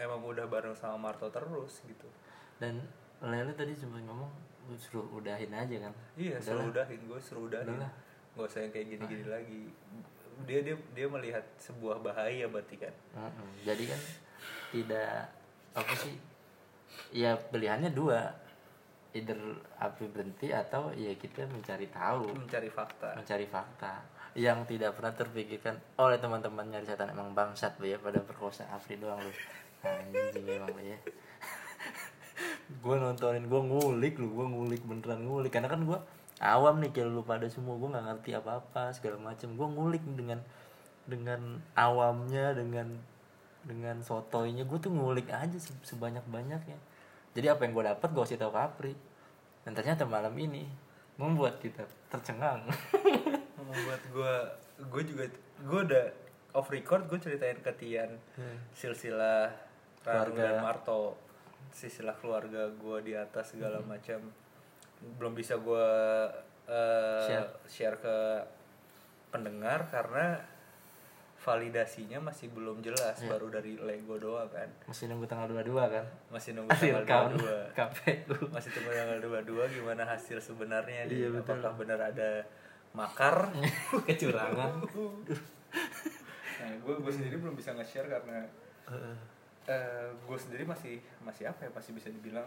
emang udah bareng sama Marto terus gitu dan Lele tadi sempat ngomong suruh udahin aja kan Iya, suruh udahin gue suruh udahin. Udahlah. Gak usah yang kayak gini-gini lagi. Dia dia dia melihat sebuah bahaya berarti kan. Mm-mm. Jadi kan tidak apa sih? Ya pilihannya dua, either api berhenti atau ya kita mencari tahu, Mencari fakta. mencari fakta yang tidak pernah terpikirkan oleh teman-teman nyari setan emang bangsat lu ya pada perkosa Afri doang lu anjing emang ya. Gue nontonin gue ngulik lu gue ngulik beneran ngulik. Karena kan gue awam nih kayak lu pada semua gue nggak ngerti apa apa segala macem. Gue ngulik dengan dengan awamnya dengan dengan sotoinya. Gue tuh ngulik aja se- sebanyak banyaknya jadi apa yang gue dapat gue kasih tahu ke Apri. Dan ternyata malam ini membuat kita tercengang. Membuat gue gue juga gue udah off record gue ceritain ke Tian silsilah Ranu Keluarga. Marto silsilah keluarga gue di atas segala macam. Belum bisa gue eh, Share. share ke pendengar karena validasinya masih belum jelas baru dari Lego doang kan. Masih nunggu tanggal 22 kan? Masih nunggu akhir tanggal 22 KPU masih tunggu tanggal 22 gimana hasil sebenarnya nih? Iya, betul. apakah benar ada makar? Kecurangan. Nah gue gue sendiri belum bisa nge-share karena eh gue sendiri masih masih apa ya masih bisa dibilang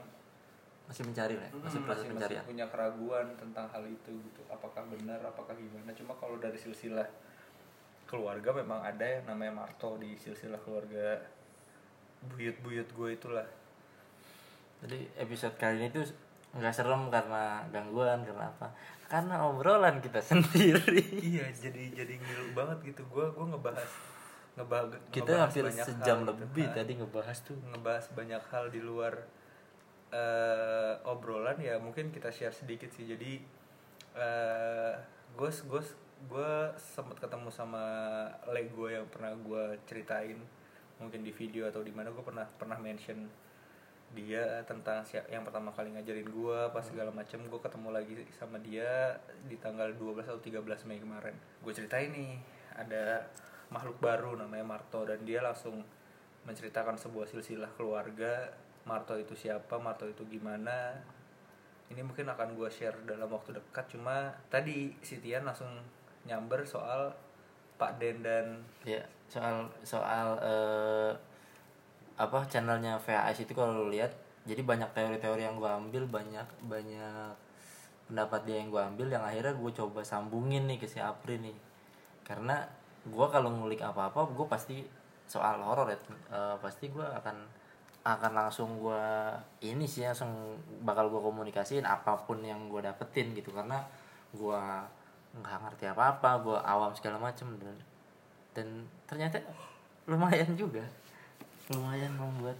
masih mencari lah ya? masih hmm, proses masih, masih punya keraguan tentang hal itu gitu. Apakah benar apakah gimana? Cuma kalau dari silsilah keluarga memang ada yang namanya Marto di silsilah keluarga buyut-buyut gue itulah. Jadi episode kali ini tuh nggak serem karena gangguan karena apa? Karena obrolan kita sendiri. Iya jadi jadi ngilu banget gitu. Gue gue ngebahas ngebahas kita ngebahas hampir banyak sejam hal gitu. lebih Nah, tadi ngebahas tuh. Ngebahas banyak hal di luar eh, obrolan ya mungkin kita share sedikit sih. Jadi eh gue gue gue sempat ketemu sama Lego yang pernah gue ceritain mungkin di video atau di mana gue pernah pernah mention dia tentang siap yang pertama kali ngajarin gue pas segala macem. Gue ketemu lagi sama dia di tanggal 12 atau 13 Mei kemarin. Gue ceritain nih ada makhluk baru namanya Marto. Dan dia langsung menceritakan sebuah silsilah keluarga Marto itu siapa Marto itu gimana. Ini mungkin akan gue share dalam waktu dekat cuma tadi si Tian langsung nyamber soal Pak Den dan ya soal soal eh, apa channelnya VHS itu kalau lihat. Jadi banyak teori-teori yang gue ambil banyak banyak pendapat dia yang gue ambil yang akhirnya gue coba sambungin nih ke si Apri nih. Karena gue kalau ngulik apa-apa gue pasti soal horor ya. Eh, pasti gue akan akan langsung gue ini sih langsung bakal gue komunikasiin apa pun yang gue dapetin gitu. Karena gue nggak ngerti apa-apa gue awam segala macem dan dan ternyata lumayan juga. Lumayan membuat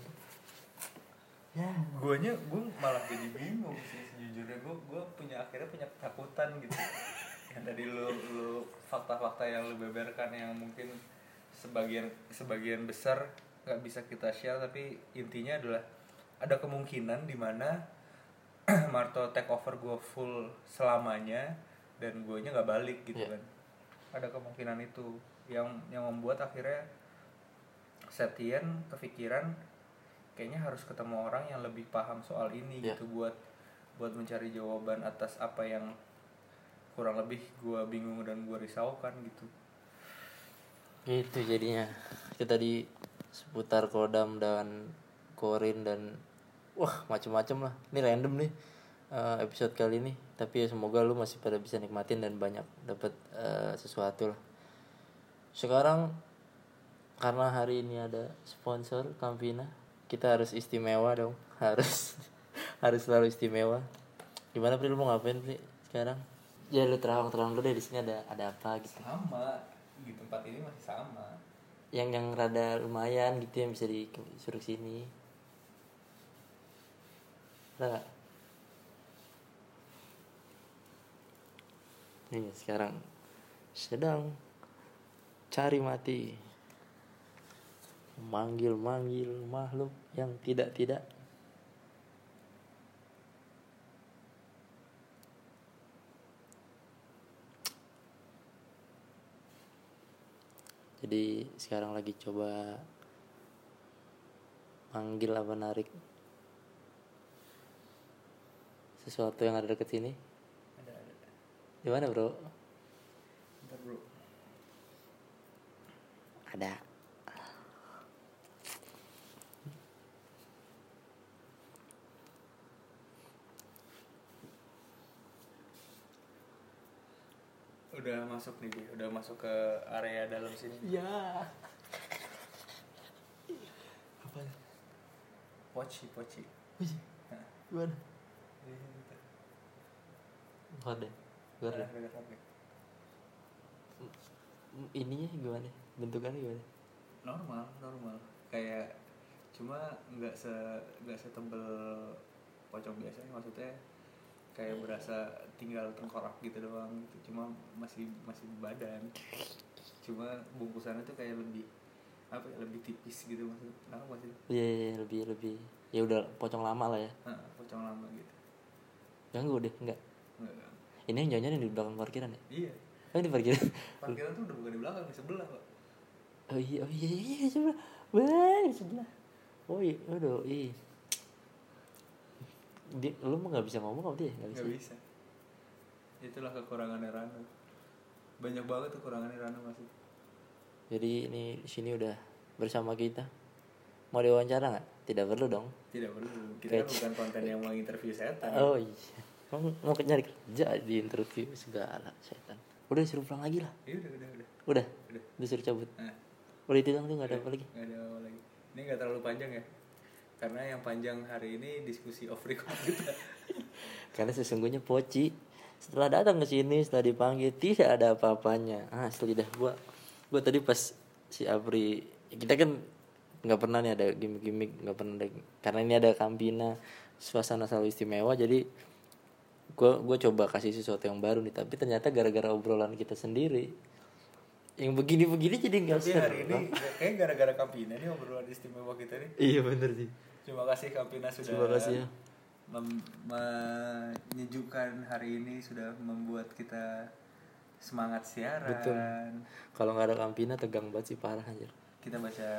ya. Guanya gue malah jadi bingung sih sejujurnya. Gue gue punya akhirnya punya ketakutan gitu yang tadi lu lu fakta-fakta yang lu beberkan yang mungkin sebagian sebagian besar nggak bisa kita share tapi intinya adalah ada kemungkinan di mana Marto take over gue full selamanya dan guanya nggak balik gitu Iya. kan ada kemungkinan itu yang yang membuat akhirnya Septian kepikiran kayaknya harus ketemu orang yang lebih paham soal ini Iya. gitu buat buat mencari jawaban atas apa yang kurang lebih gua bingung dan gua risaukan gitu. Itu jadinya. Itu tadi seputar kodam dan korin dan wah macem-macem lah. Ini random nih eh, episode kali ini. Tapi ya semoga lu masih pada bisa nikmatin dan banyak dapat eh, sesuatu lah. Sekarang karena hari ini ada sponsor Campina kita harus istimewa dong. Harus harus selalu istimewa. Gimana Pri? Lu mau ngapain Pri sekarang ya lu terang-terang dulu deh di sini ada ada apa gitu. Sama di tempat ini masih sama. Yang yang rada lumayan gitu yang bisa disuruh sini. Ada nggak? Nih sekarang sedang cari mati. Manggil-manggil makhluk yang tidak-tidak jadi sekarang lagi coba manggil apa narik sesuatu yang ada deket sini. Ada ada di mana bro? Ntar bro. Ada udah masuk nih Bi. udah masuk ke area dalam sini. Ya apa? Poci poci Nah, gimana. Luar deh luar deh ininya gimana? Bentukannya gimana? Normal normal. Kayak cuma nggak se nggak setebel pocong biasanya maksudnya kayak berasa tinggal tengkorak gitu doang gitu. Cuma masih masih badan. Cuma bungkusannya tuh kayak lebih apa ya lebih tipis gitu maksud apa sih iya iya, iya, lebih lebih ya udah pocong lama lah ya. Nah, pocong lama gitu. Ganggu deh enggak Nggak, nggak. ini yang jangan di belakang parkiran ya? Iya. Oh ini parkiran? Parkiran tuh udah bukan di belakang di sebelah kok oh iya oh iya iya iya, sebelah. Wah, sebelah. Oh iya aduh iya dia lu mah nggak bisa ngomong apa dia nggak bisa nggak bisa. itulah kekurangannya Rano. Banyak banget kekurangannya Rano masih jadi ini di sini udah bersama kita. Mau diwawancara nggak? Tidak perlu dong. Tidak perlu. Kita kan Kayak- bukan konten yang mau interview setan. Oh iya. Emang mau nyari kerja di interview segala setan. Udah disuruh pulang lagi lah. Iya udah udah udah. Udah? Udah. disuruh cabut? Nah, udah itu dong tuh nggak ada apa lagi? Nggak ada apa lagi. Ini nggak terlalu panjang ya karena yang panjang hari ini diskusi off record kita. Karena sesungguhnya poci setelah datang ke sini setelah dipanggil tidak ada apa-apanya. Ah asli dah gua gua tadi pas si Apri kita kan nggak pernah nih ada gimmick-gimmick nggak pernah ada karena ini ada Kampina suasana selalu istimewa jadi gua gua coba kasih sesuatu yang baru nih. Tapi ternyata gara-gara obrolan kita sendiri yang begini-begini jadi nggak tapi hari seru. ini kayak gara-gara Kampina nih obrolan istimewa kita nih. Iya bener sih terima kasih Kampina sudah Terima kasih ya. menyejukkan hari ini sudah membuat kita semangat siaran. Betul. kalau nggak ada Kampina tegang banget sih parah anjir. Kita baca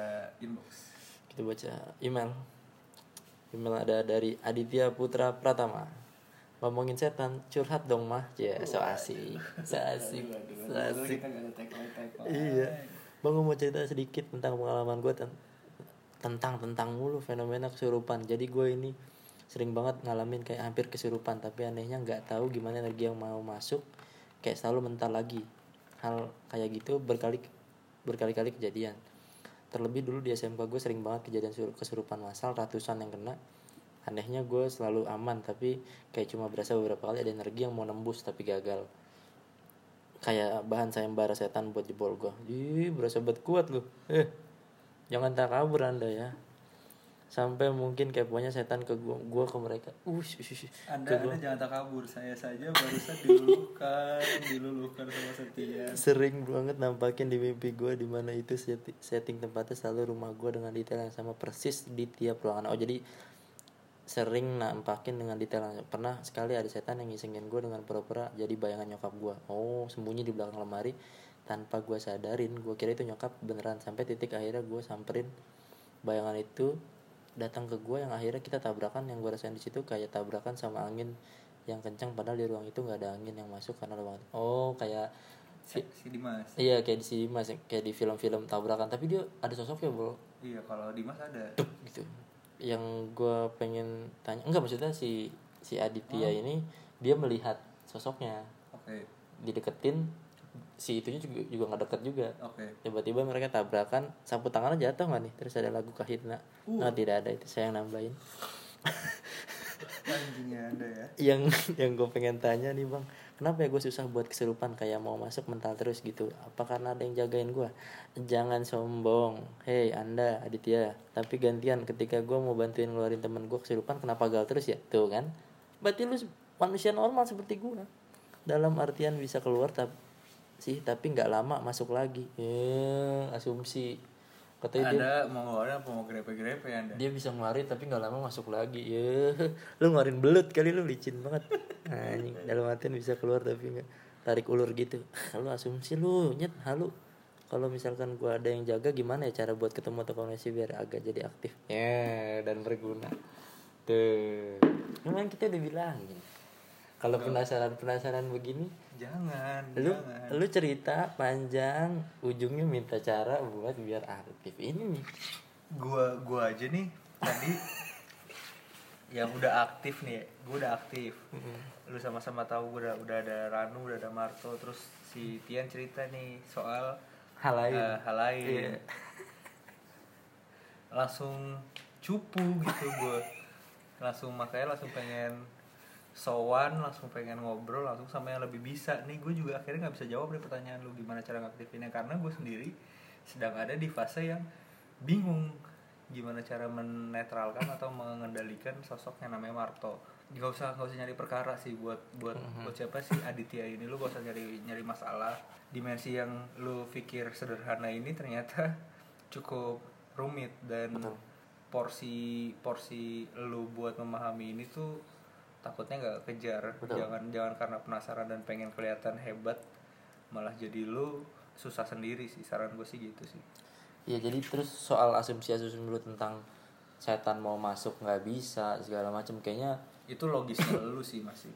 inbox. Kita baca email. Email ada dari Aditya Putra Pratama. Ngomongin setan curhat dong mah. Ya so asik. So asik. So asik. tagline iya. Bang mau cerita sedikit tentang pengalaman gue tentang tentang mulu fenomena kesurupan. Jadi gue ini sering banget ngalamin kayak hampir kesurupan tapi anehnya nggak tahu gimana energi yang mau masuk kayak selalu mental lagi. Hal kayak gitu berkali berkali-kali kejadian. Terlebih dulu di SMK gue sering banget kejadian sur- kesurupan massal ratusan yang kena. Anehnya gue selalu aman tapi kayak cuma berasa beberapa kali ada energi yang mau nembus tapi gagal. Kayak bahan sayembara setan buat jebol gue ih berasa bet kuat lu. Eh jangan tak kabur anda ya. Sampai mungkin keponya setan ke gua gua ke mereka. Ush, ush, ush. Anda, anda jangan tak kabur. Saya saja barusan diluluhkan, diluluhkan sama Setia. sering banget nampakin di mimpi gue di mana itu setting tempatnya selalu rumah gue dengan detail yang sama persis di tiap ruangan. Oh jadi sering nampakin dengan detail yang pernah sekali ada setan yang ngisengin gue dengan pura-pura jadi bayangan nyokap gue oh sembunyi di belakang lemari tanpa gue sadarin gue kira itu nyokap beneran. Sampai titik akhirnya gue samperin bayangan itu datang ke gue yang akhirnya kita tabrakan. Yang gue rasain di situ kayak tabrakan sama angin yang kencang padahal di ruang itu nggak ada angin yang masuk karena ruang oh kayak Si, si Dimas. Iya kayak di sini mas kayak di film-film tabrakan. Tapi dia ada sosoknya bro? Iya, kalau Dimas ada. Duk, gitu. Yang gue pengen tanya enggak maksudnya si si Aditya ini dia melihat sosoknya. Oke. dideketin si itunya juga juga nggak deket juga. Oke. tiba-tiba mereka tabrakan sapu tangannya jatuh nggak nih? Terus ada lagu kahitna nah tidak ada itu saya yang nambahin. Anjingnya Anda ya. yang yang gue pengen tanya nih bang. Kenapa ya gue susah buat kesurupan kayak mau masuk mental terus gitu. Apa karena ada yang jagain gue jangan sombong. Hei anda Aditya. Tapi gantian ketika gue mau bantuin ngeluarin temen gue kesurupan kenapa gagal terus ya? Tuh kan? Berarti lu manusia normal seperti gue dalam artian bisa keluar tapi sih tapi nggak lama masuk lagi. Ya asumsi. Katanya dia Anda mau ngeluarin apa mau grepe-grepe ya Anda? dia bisa ngeluarin tapi nggak lama masuk lagi. Ya lu ngeluarin belut kali lu licin banget. Anjing dalam artian bisa keluar tapi nggak tarik ulur gitu. Lu asumsi lu nyet halu. Kalau misalkan gua ada yang jaga gimana ya cara buat ketemu atau koneksi biar agak jadi aktif? Ya dan berguna. Tuh. Memang kita udah bilangin. Kalau penasaran penasaran begini Jangan, lu jangan. lu cerita panjang ujungnya minta cara buat biar aktif ini nih Gua gua aja nih tadi yang udah aktif nih, gua udah aktif. Lu sama-sama tahu gua udah udah ada Ranu, udah ada Marto, terus si Tian cerita nih soal hal lain eh, hal lain. Iya. Langsung cupu gitu gua. Langsung makanya langsung pengen sowan langsung pengen ngobrol langsung sama yang lebih bisa. Nih gue juga akhirnya nggak bisa jawab nih pertanyaan lu gimana cara ngaktifinnya? Karena gue sendiri sedang ada di fase yang bingung gimana cara menetralkan atau mengendalikan sosok yang namanya Marto. Nggak usah nggak usah nyari perkara sih buat buat buat siapa sih? Aditya ini lu gak usah nyari nyari masalah. Dimensi yang lu pikir sederhana ini ternyata cukup rumit dan Betul. porsi porsi lu buat memahami ini tuh takutnya nggak kejar. Betul. jangan jangan karena penasaran dan pengen kelihatan hebat malah jadi lu susah sendiri sih. Saran gue sih gitu sih. Ya jadi terus soal asumsi-asumsi dulu tentang setan mau masuk nggak bisa segala macam kayaknya itu logisnya lu sih masih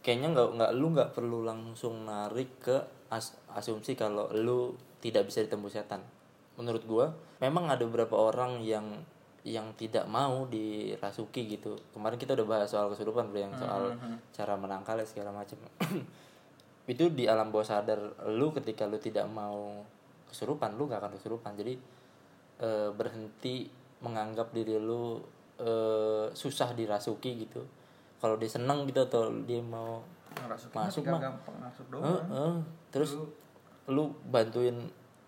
kayaknya nggak nggak lu nggak perlu langsung narik ke as- asumsi kalau lu tidak bisa ditembus setan. Menurut gua memang ada beberapa orang yang yang tidak mau dirasuki gitu. Kemarin kita udah bahas soal kesurupan bro yang soal cara menangkalnya segala macam itu di alam bawah sadar lu ketika lu tidak mau kesurupan lu gak akan kesurupan. Jadi eh, berhenti menganggap diri lu eh, susah dirasuki gitu. Kalau dia seneng gitu atau dia mau ngerasukin Masuk, mah. gampang masuk doang. Terus lu bantuin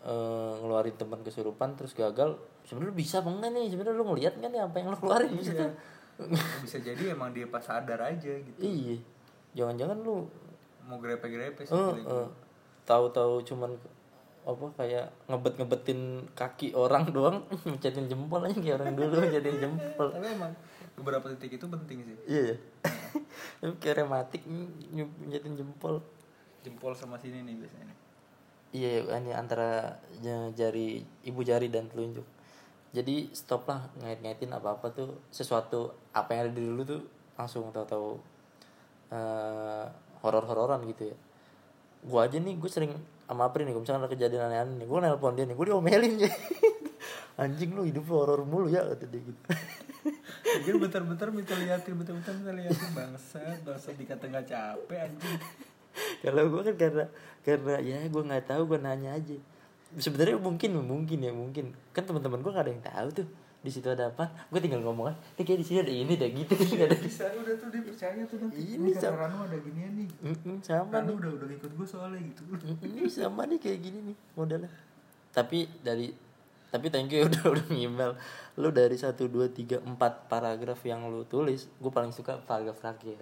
eh, ngeluarin teman kesurupan terus gagal sebenarnya lu bisa apa enggak nih? Sebenarnya lu ngeliat kan nih apa yang lu keluarin? Maksudnya. Bisa jadi emang dia pas sadar aja gitu. Iya. Jangan-jangan lu mau grepe-grepe sih eh, gua. tahu-tahu cuman apa kayak ngebet-ngebetin kaki orang doang mencetin jempol aja kayak orang dulu mencetin jempol. Tapi emang beberapa titik itu penting sih. Iya ya Tapi kayak rematik nyetin jempol. Jempol sama sini nih biasanya. Nih. Iya, ini antara jari ibu jari dan telunjuk. Jadi stop lah ngait-ngaitin apa-apa tuh sesuatu apa yang ada di dulu tuh langsung tahu-tahu eh horor-hororan gitu ya. Gua aja nih, gue sering sama Apri nih, misalkan ada kejadian aneh-aneh nih, gue nelpon dia nih, gue diomelin ya. Anjing lu hidup lu horor mulu ya kata dia gitu. Mungkin bentar-bentar minta liatin, bentar-bentar minta liatin bangsat, bangsat dikata nggak capek anjing. Kalau gue kan karena karena ya gue nggak tahu gue nanya aja. Sebenarnya mungkin mungkin ya mungkin. Kan teman-teman gue gak ada yang tahu tuh di situ ada apa. Gue tinggal ngomong kan ini kayak di sini ada ini ada gitu. Nggak ada bisa udah tuh dia percaya tuh nanti. Ini sama- Rano ada ginian nih. Mm-mm, sama Rano nih. udah udah ngikut gue soalnya gitu. Ini sama nih kayak gini nih modelnya. Tapi dari tapi thank you udah udah email lu dari satu dua tiga empat paragraf yang lu tulis gue paling suka paragraf terakhir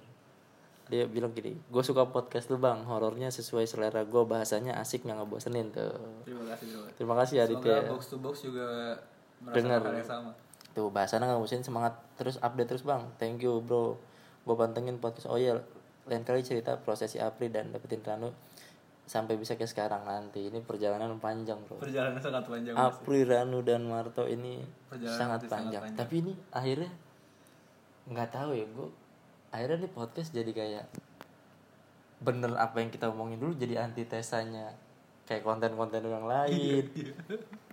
dia bilang gini gue suka podcast lu bang. Horornya sesuai selera gue bahasanya asik nggak ngebosenin. Tuh. Terima kasih bro terima kasih Aditya. Semoga box to box juga Dengar. sama. Tuh bahasanya nggak ngebosenin semangat terus update terus bang. Thank you bro. Gue pantengin podcast. Oh iya lain kali cerita prosesi Apri dan dapetin Ranu sampai bisa kayak sekarang. Nanti ini perjalanan panjang bro. Perjalanan sangat panjang Apri, Ranu dan Marto ini sangat itu sangat panjang. panjang. Tapi ini akhirnya nggak tahu ya, gue akhirnya nih podcast jadi kayak bener apa yang kita omongin dulu jadi antitesanya kayak konten-konten yang lain. Iya,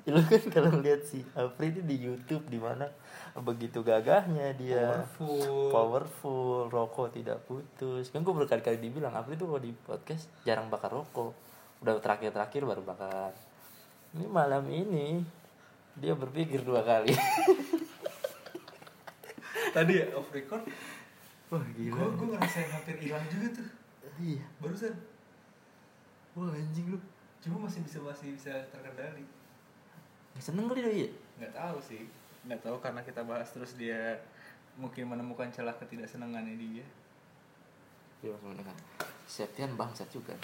Lu kan kalau lihat si Apri ini di YouTube di mana begitu gagahnya dia Powerful. powerful, rokok tidak putus. Kan gue berkali-kali dibilang Apri tuh kalau di podcast jarang bakar rokok. Udah terakhir-terakhir baru bakar. Ini malam ini dia berpikir dua kali. tadi ya off record Wah gue gue ngerasain hampir hilang juga tuh Iya. barusan Wah anjing lu. cuma masih bisa masih bisa terkendali Seneng kali doi ya? nggak tahu sih nggak tahu karena kita bahas terus dia mungkin menemukan celah ketidaksenangannya dia Iya maksudnya kan. Septian bangsat juga.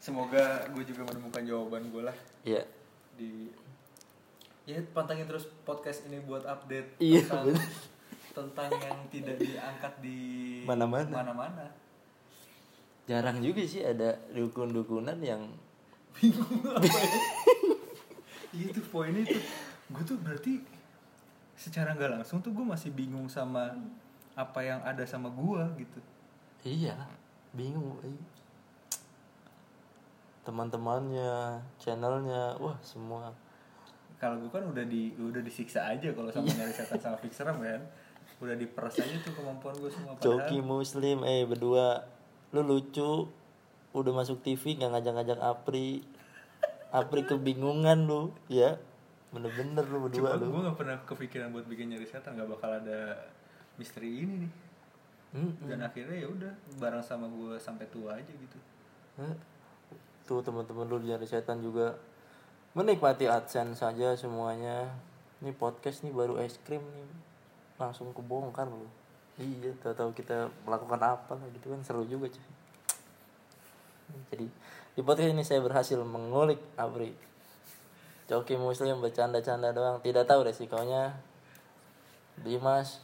semoga gue juga menemukan jawaban gue lah Iya. di ya pantengin terus podcast ini buat update Iya, tentang bener. tentang yang tidak diangkat di Mana-mana. mana-mana Jarang juga sih ada dukun-dukunan yang bingung apa ya iya tuh poinnya tuh gue tuh berarti secara nggak langsung tuh gue masih bingung sama apa yang ada sama gue gitu iya bingung iya. teman-temannya channelnya wah semua kalau gue kan udah di udah disiksa aja kalau sama nyari setan sama fixeram kan udah diperas aja tuh kemampuan gue semua Coki Muslim eh berdua. Lu lucu udah masuk TV nggak ngajak-ngajak Apri. Apri kebingungan lu. Ya bener-bener lu cuma berdua lu. gue gak pernah kepikiran buat bikin nyari setan nggak bakal ada misteri ini nih. Hmm, dan akhirnya ya udah bareng sama gue sampai tua aja gitu. Eh. tuh teman-teman lu dari setan juga menikmati adsense saja semuanya. Ini podcast nih baru es krim nih. Langsung kebongkar lu iya tahu-tahu kita melakukan apa lah gitu kan. Seru juga cuy. Jadi di podcast ini saya berhasil mengulik Abri. Coki Muslim bercanda-canda doang. Tidak tahu resikonya. Dimas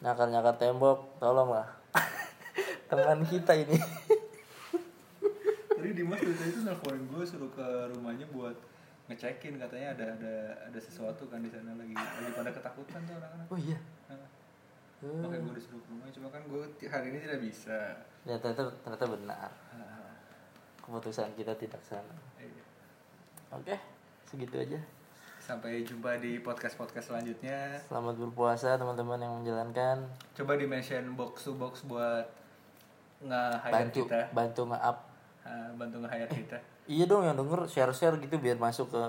nyakar-nyakar tembok. Tolonglah. Teman kita ini. Tadi Dimas tuh nelfonin gue suruh ke rumahnya buat ngecekin katanya ada ada ada sesuatu kan di sana lagi lagi pada ketakutan tuh anak-anak. oh iya Nah, Makanya gue disuruh ke rumah cuma kan gue hari ini tidak bisa. ya ternyata ternyata benar keputusan kita tidak sana iya. oke segitu aja Sampai jumpa di podcast-podcast selanjutnya. selamat berpuasa teman-teman yang menjalankan Coba di mention box to box buat bantu kita. bantu nge-up Ah, bantu nge-hire kita. iya dong yang denger share share gitu biar masuk ke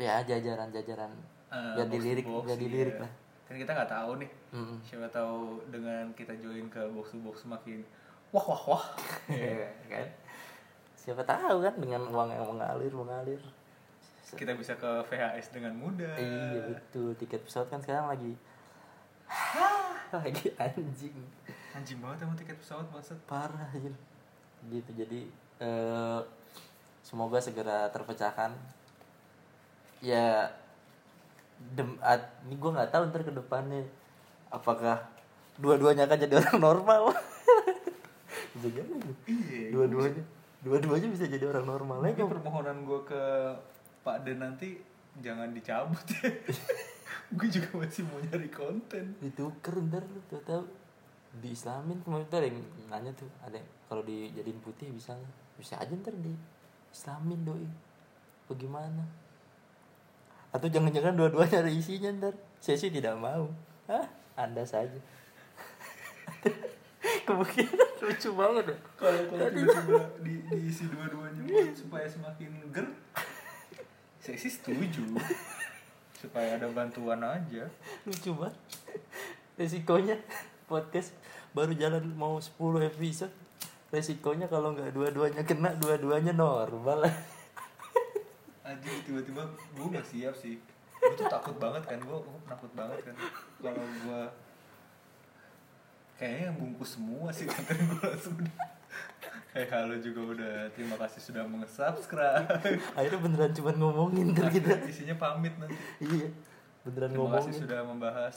ya jajaran jajaran biar box to dilirik box, biar dilirik iya. lah Kan kita nggak tahu nih. Mm-mm. Siapa tahu dengan kita join ke box to box semakin wah wah wah. Iya, kan siapa tahu kan dengan uang yang mengalir mengalir kita bisa ke VHS dengan mudah. iya betul tiket pesawat kan sekarang lagi lagi anjing Anjing banget emang tiket pesawat maksud. parah anjir. gitu jadi eh, semoga segera terpecahkan. Ya dem at, ini gue nggak tahu ntar ke depannya apakah dua-duanya akan jadi orang normal. Bisa jadi. Iya. dua-duanya. dua-duanya bisa jadi orang normal. Lagi ya permohonan gue ke Pak Den nanti jangan dicabut ya. gue juga masih mau nyari konten. dituker ntar lu tau tahu di Islamin kemarin tuh ada yang nanya tuh ada kalau dijadiin putih bisa bisa aja ntar di Islamin doi. Bagaimana? Atau jangan-jangan dua-duanya ada isinya ntar? Saya sih tidak mau. Ah anda saja. Kemungkinan lucu banget ya Kalau kalau tiba-tiba di, diisi dua-duanya buat supaya semakin ger, saya sih setuju. Supaya ada bantuan aja. Lucu banget. Resikonya podcast baru jalan mau 10 episode resikonya kalau nggak dua-duanya kena dua-duanya normal. Anjing tiba-tiba gue gak siap sih. Gue tuh takut banget kan Gue takut banget kan. Kalau gue Kayaknya yang bungkus semua sih Konten gue langsung Eh halo juga udah Terima kasih sudah meng-subscribe. Akhirnya beneran cuma ngomongin kan kita. Isinya pamit nanti. Iya beneran Terima kasih ngomongin. sudah membahas.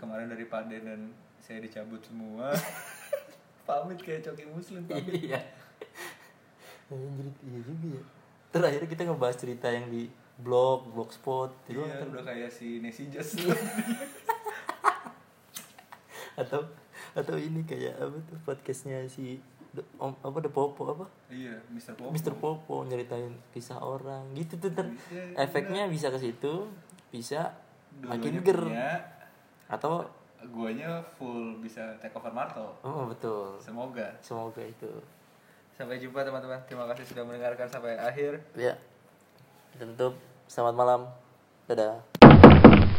Kemarin dari Pade dan Saya dicabut semua Pamit kayak coki muslim pamit. Iya. Anjir, iya juga ya. Terakhir kita ngebahas cerita yang di blog blogspot itu Iya kan. udah kayak si Just atau atau ini kayak apa tuh podcastnya si The- om apa the popo apa? Iya Mr. Popo. Mister Popo nyeritain kisah orang. Gitu tuh ntar Iya, efeknya bisa ke situ bisa makin Dua-duanya ger. punya, atau Guanya full bisa take over Marto. Oh betul. Semoga. Semoga itu. Sampai jumpa teman-teman. Terima kasih sudah mendengarkan sampai akhir. ya. Kita tutup. Selamat malam. Dadah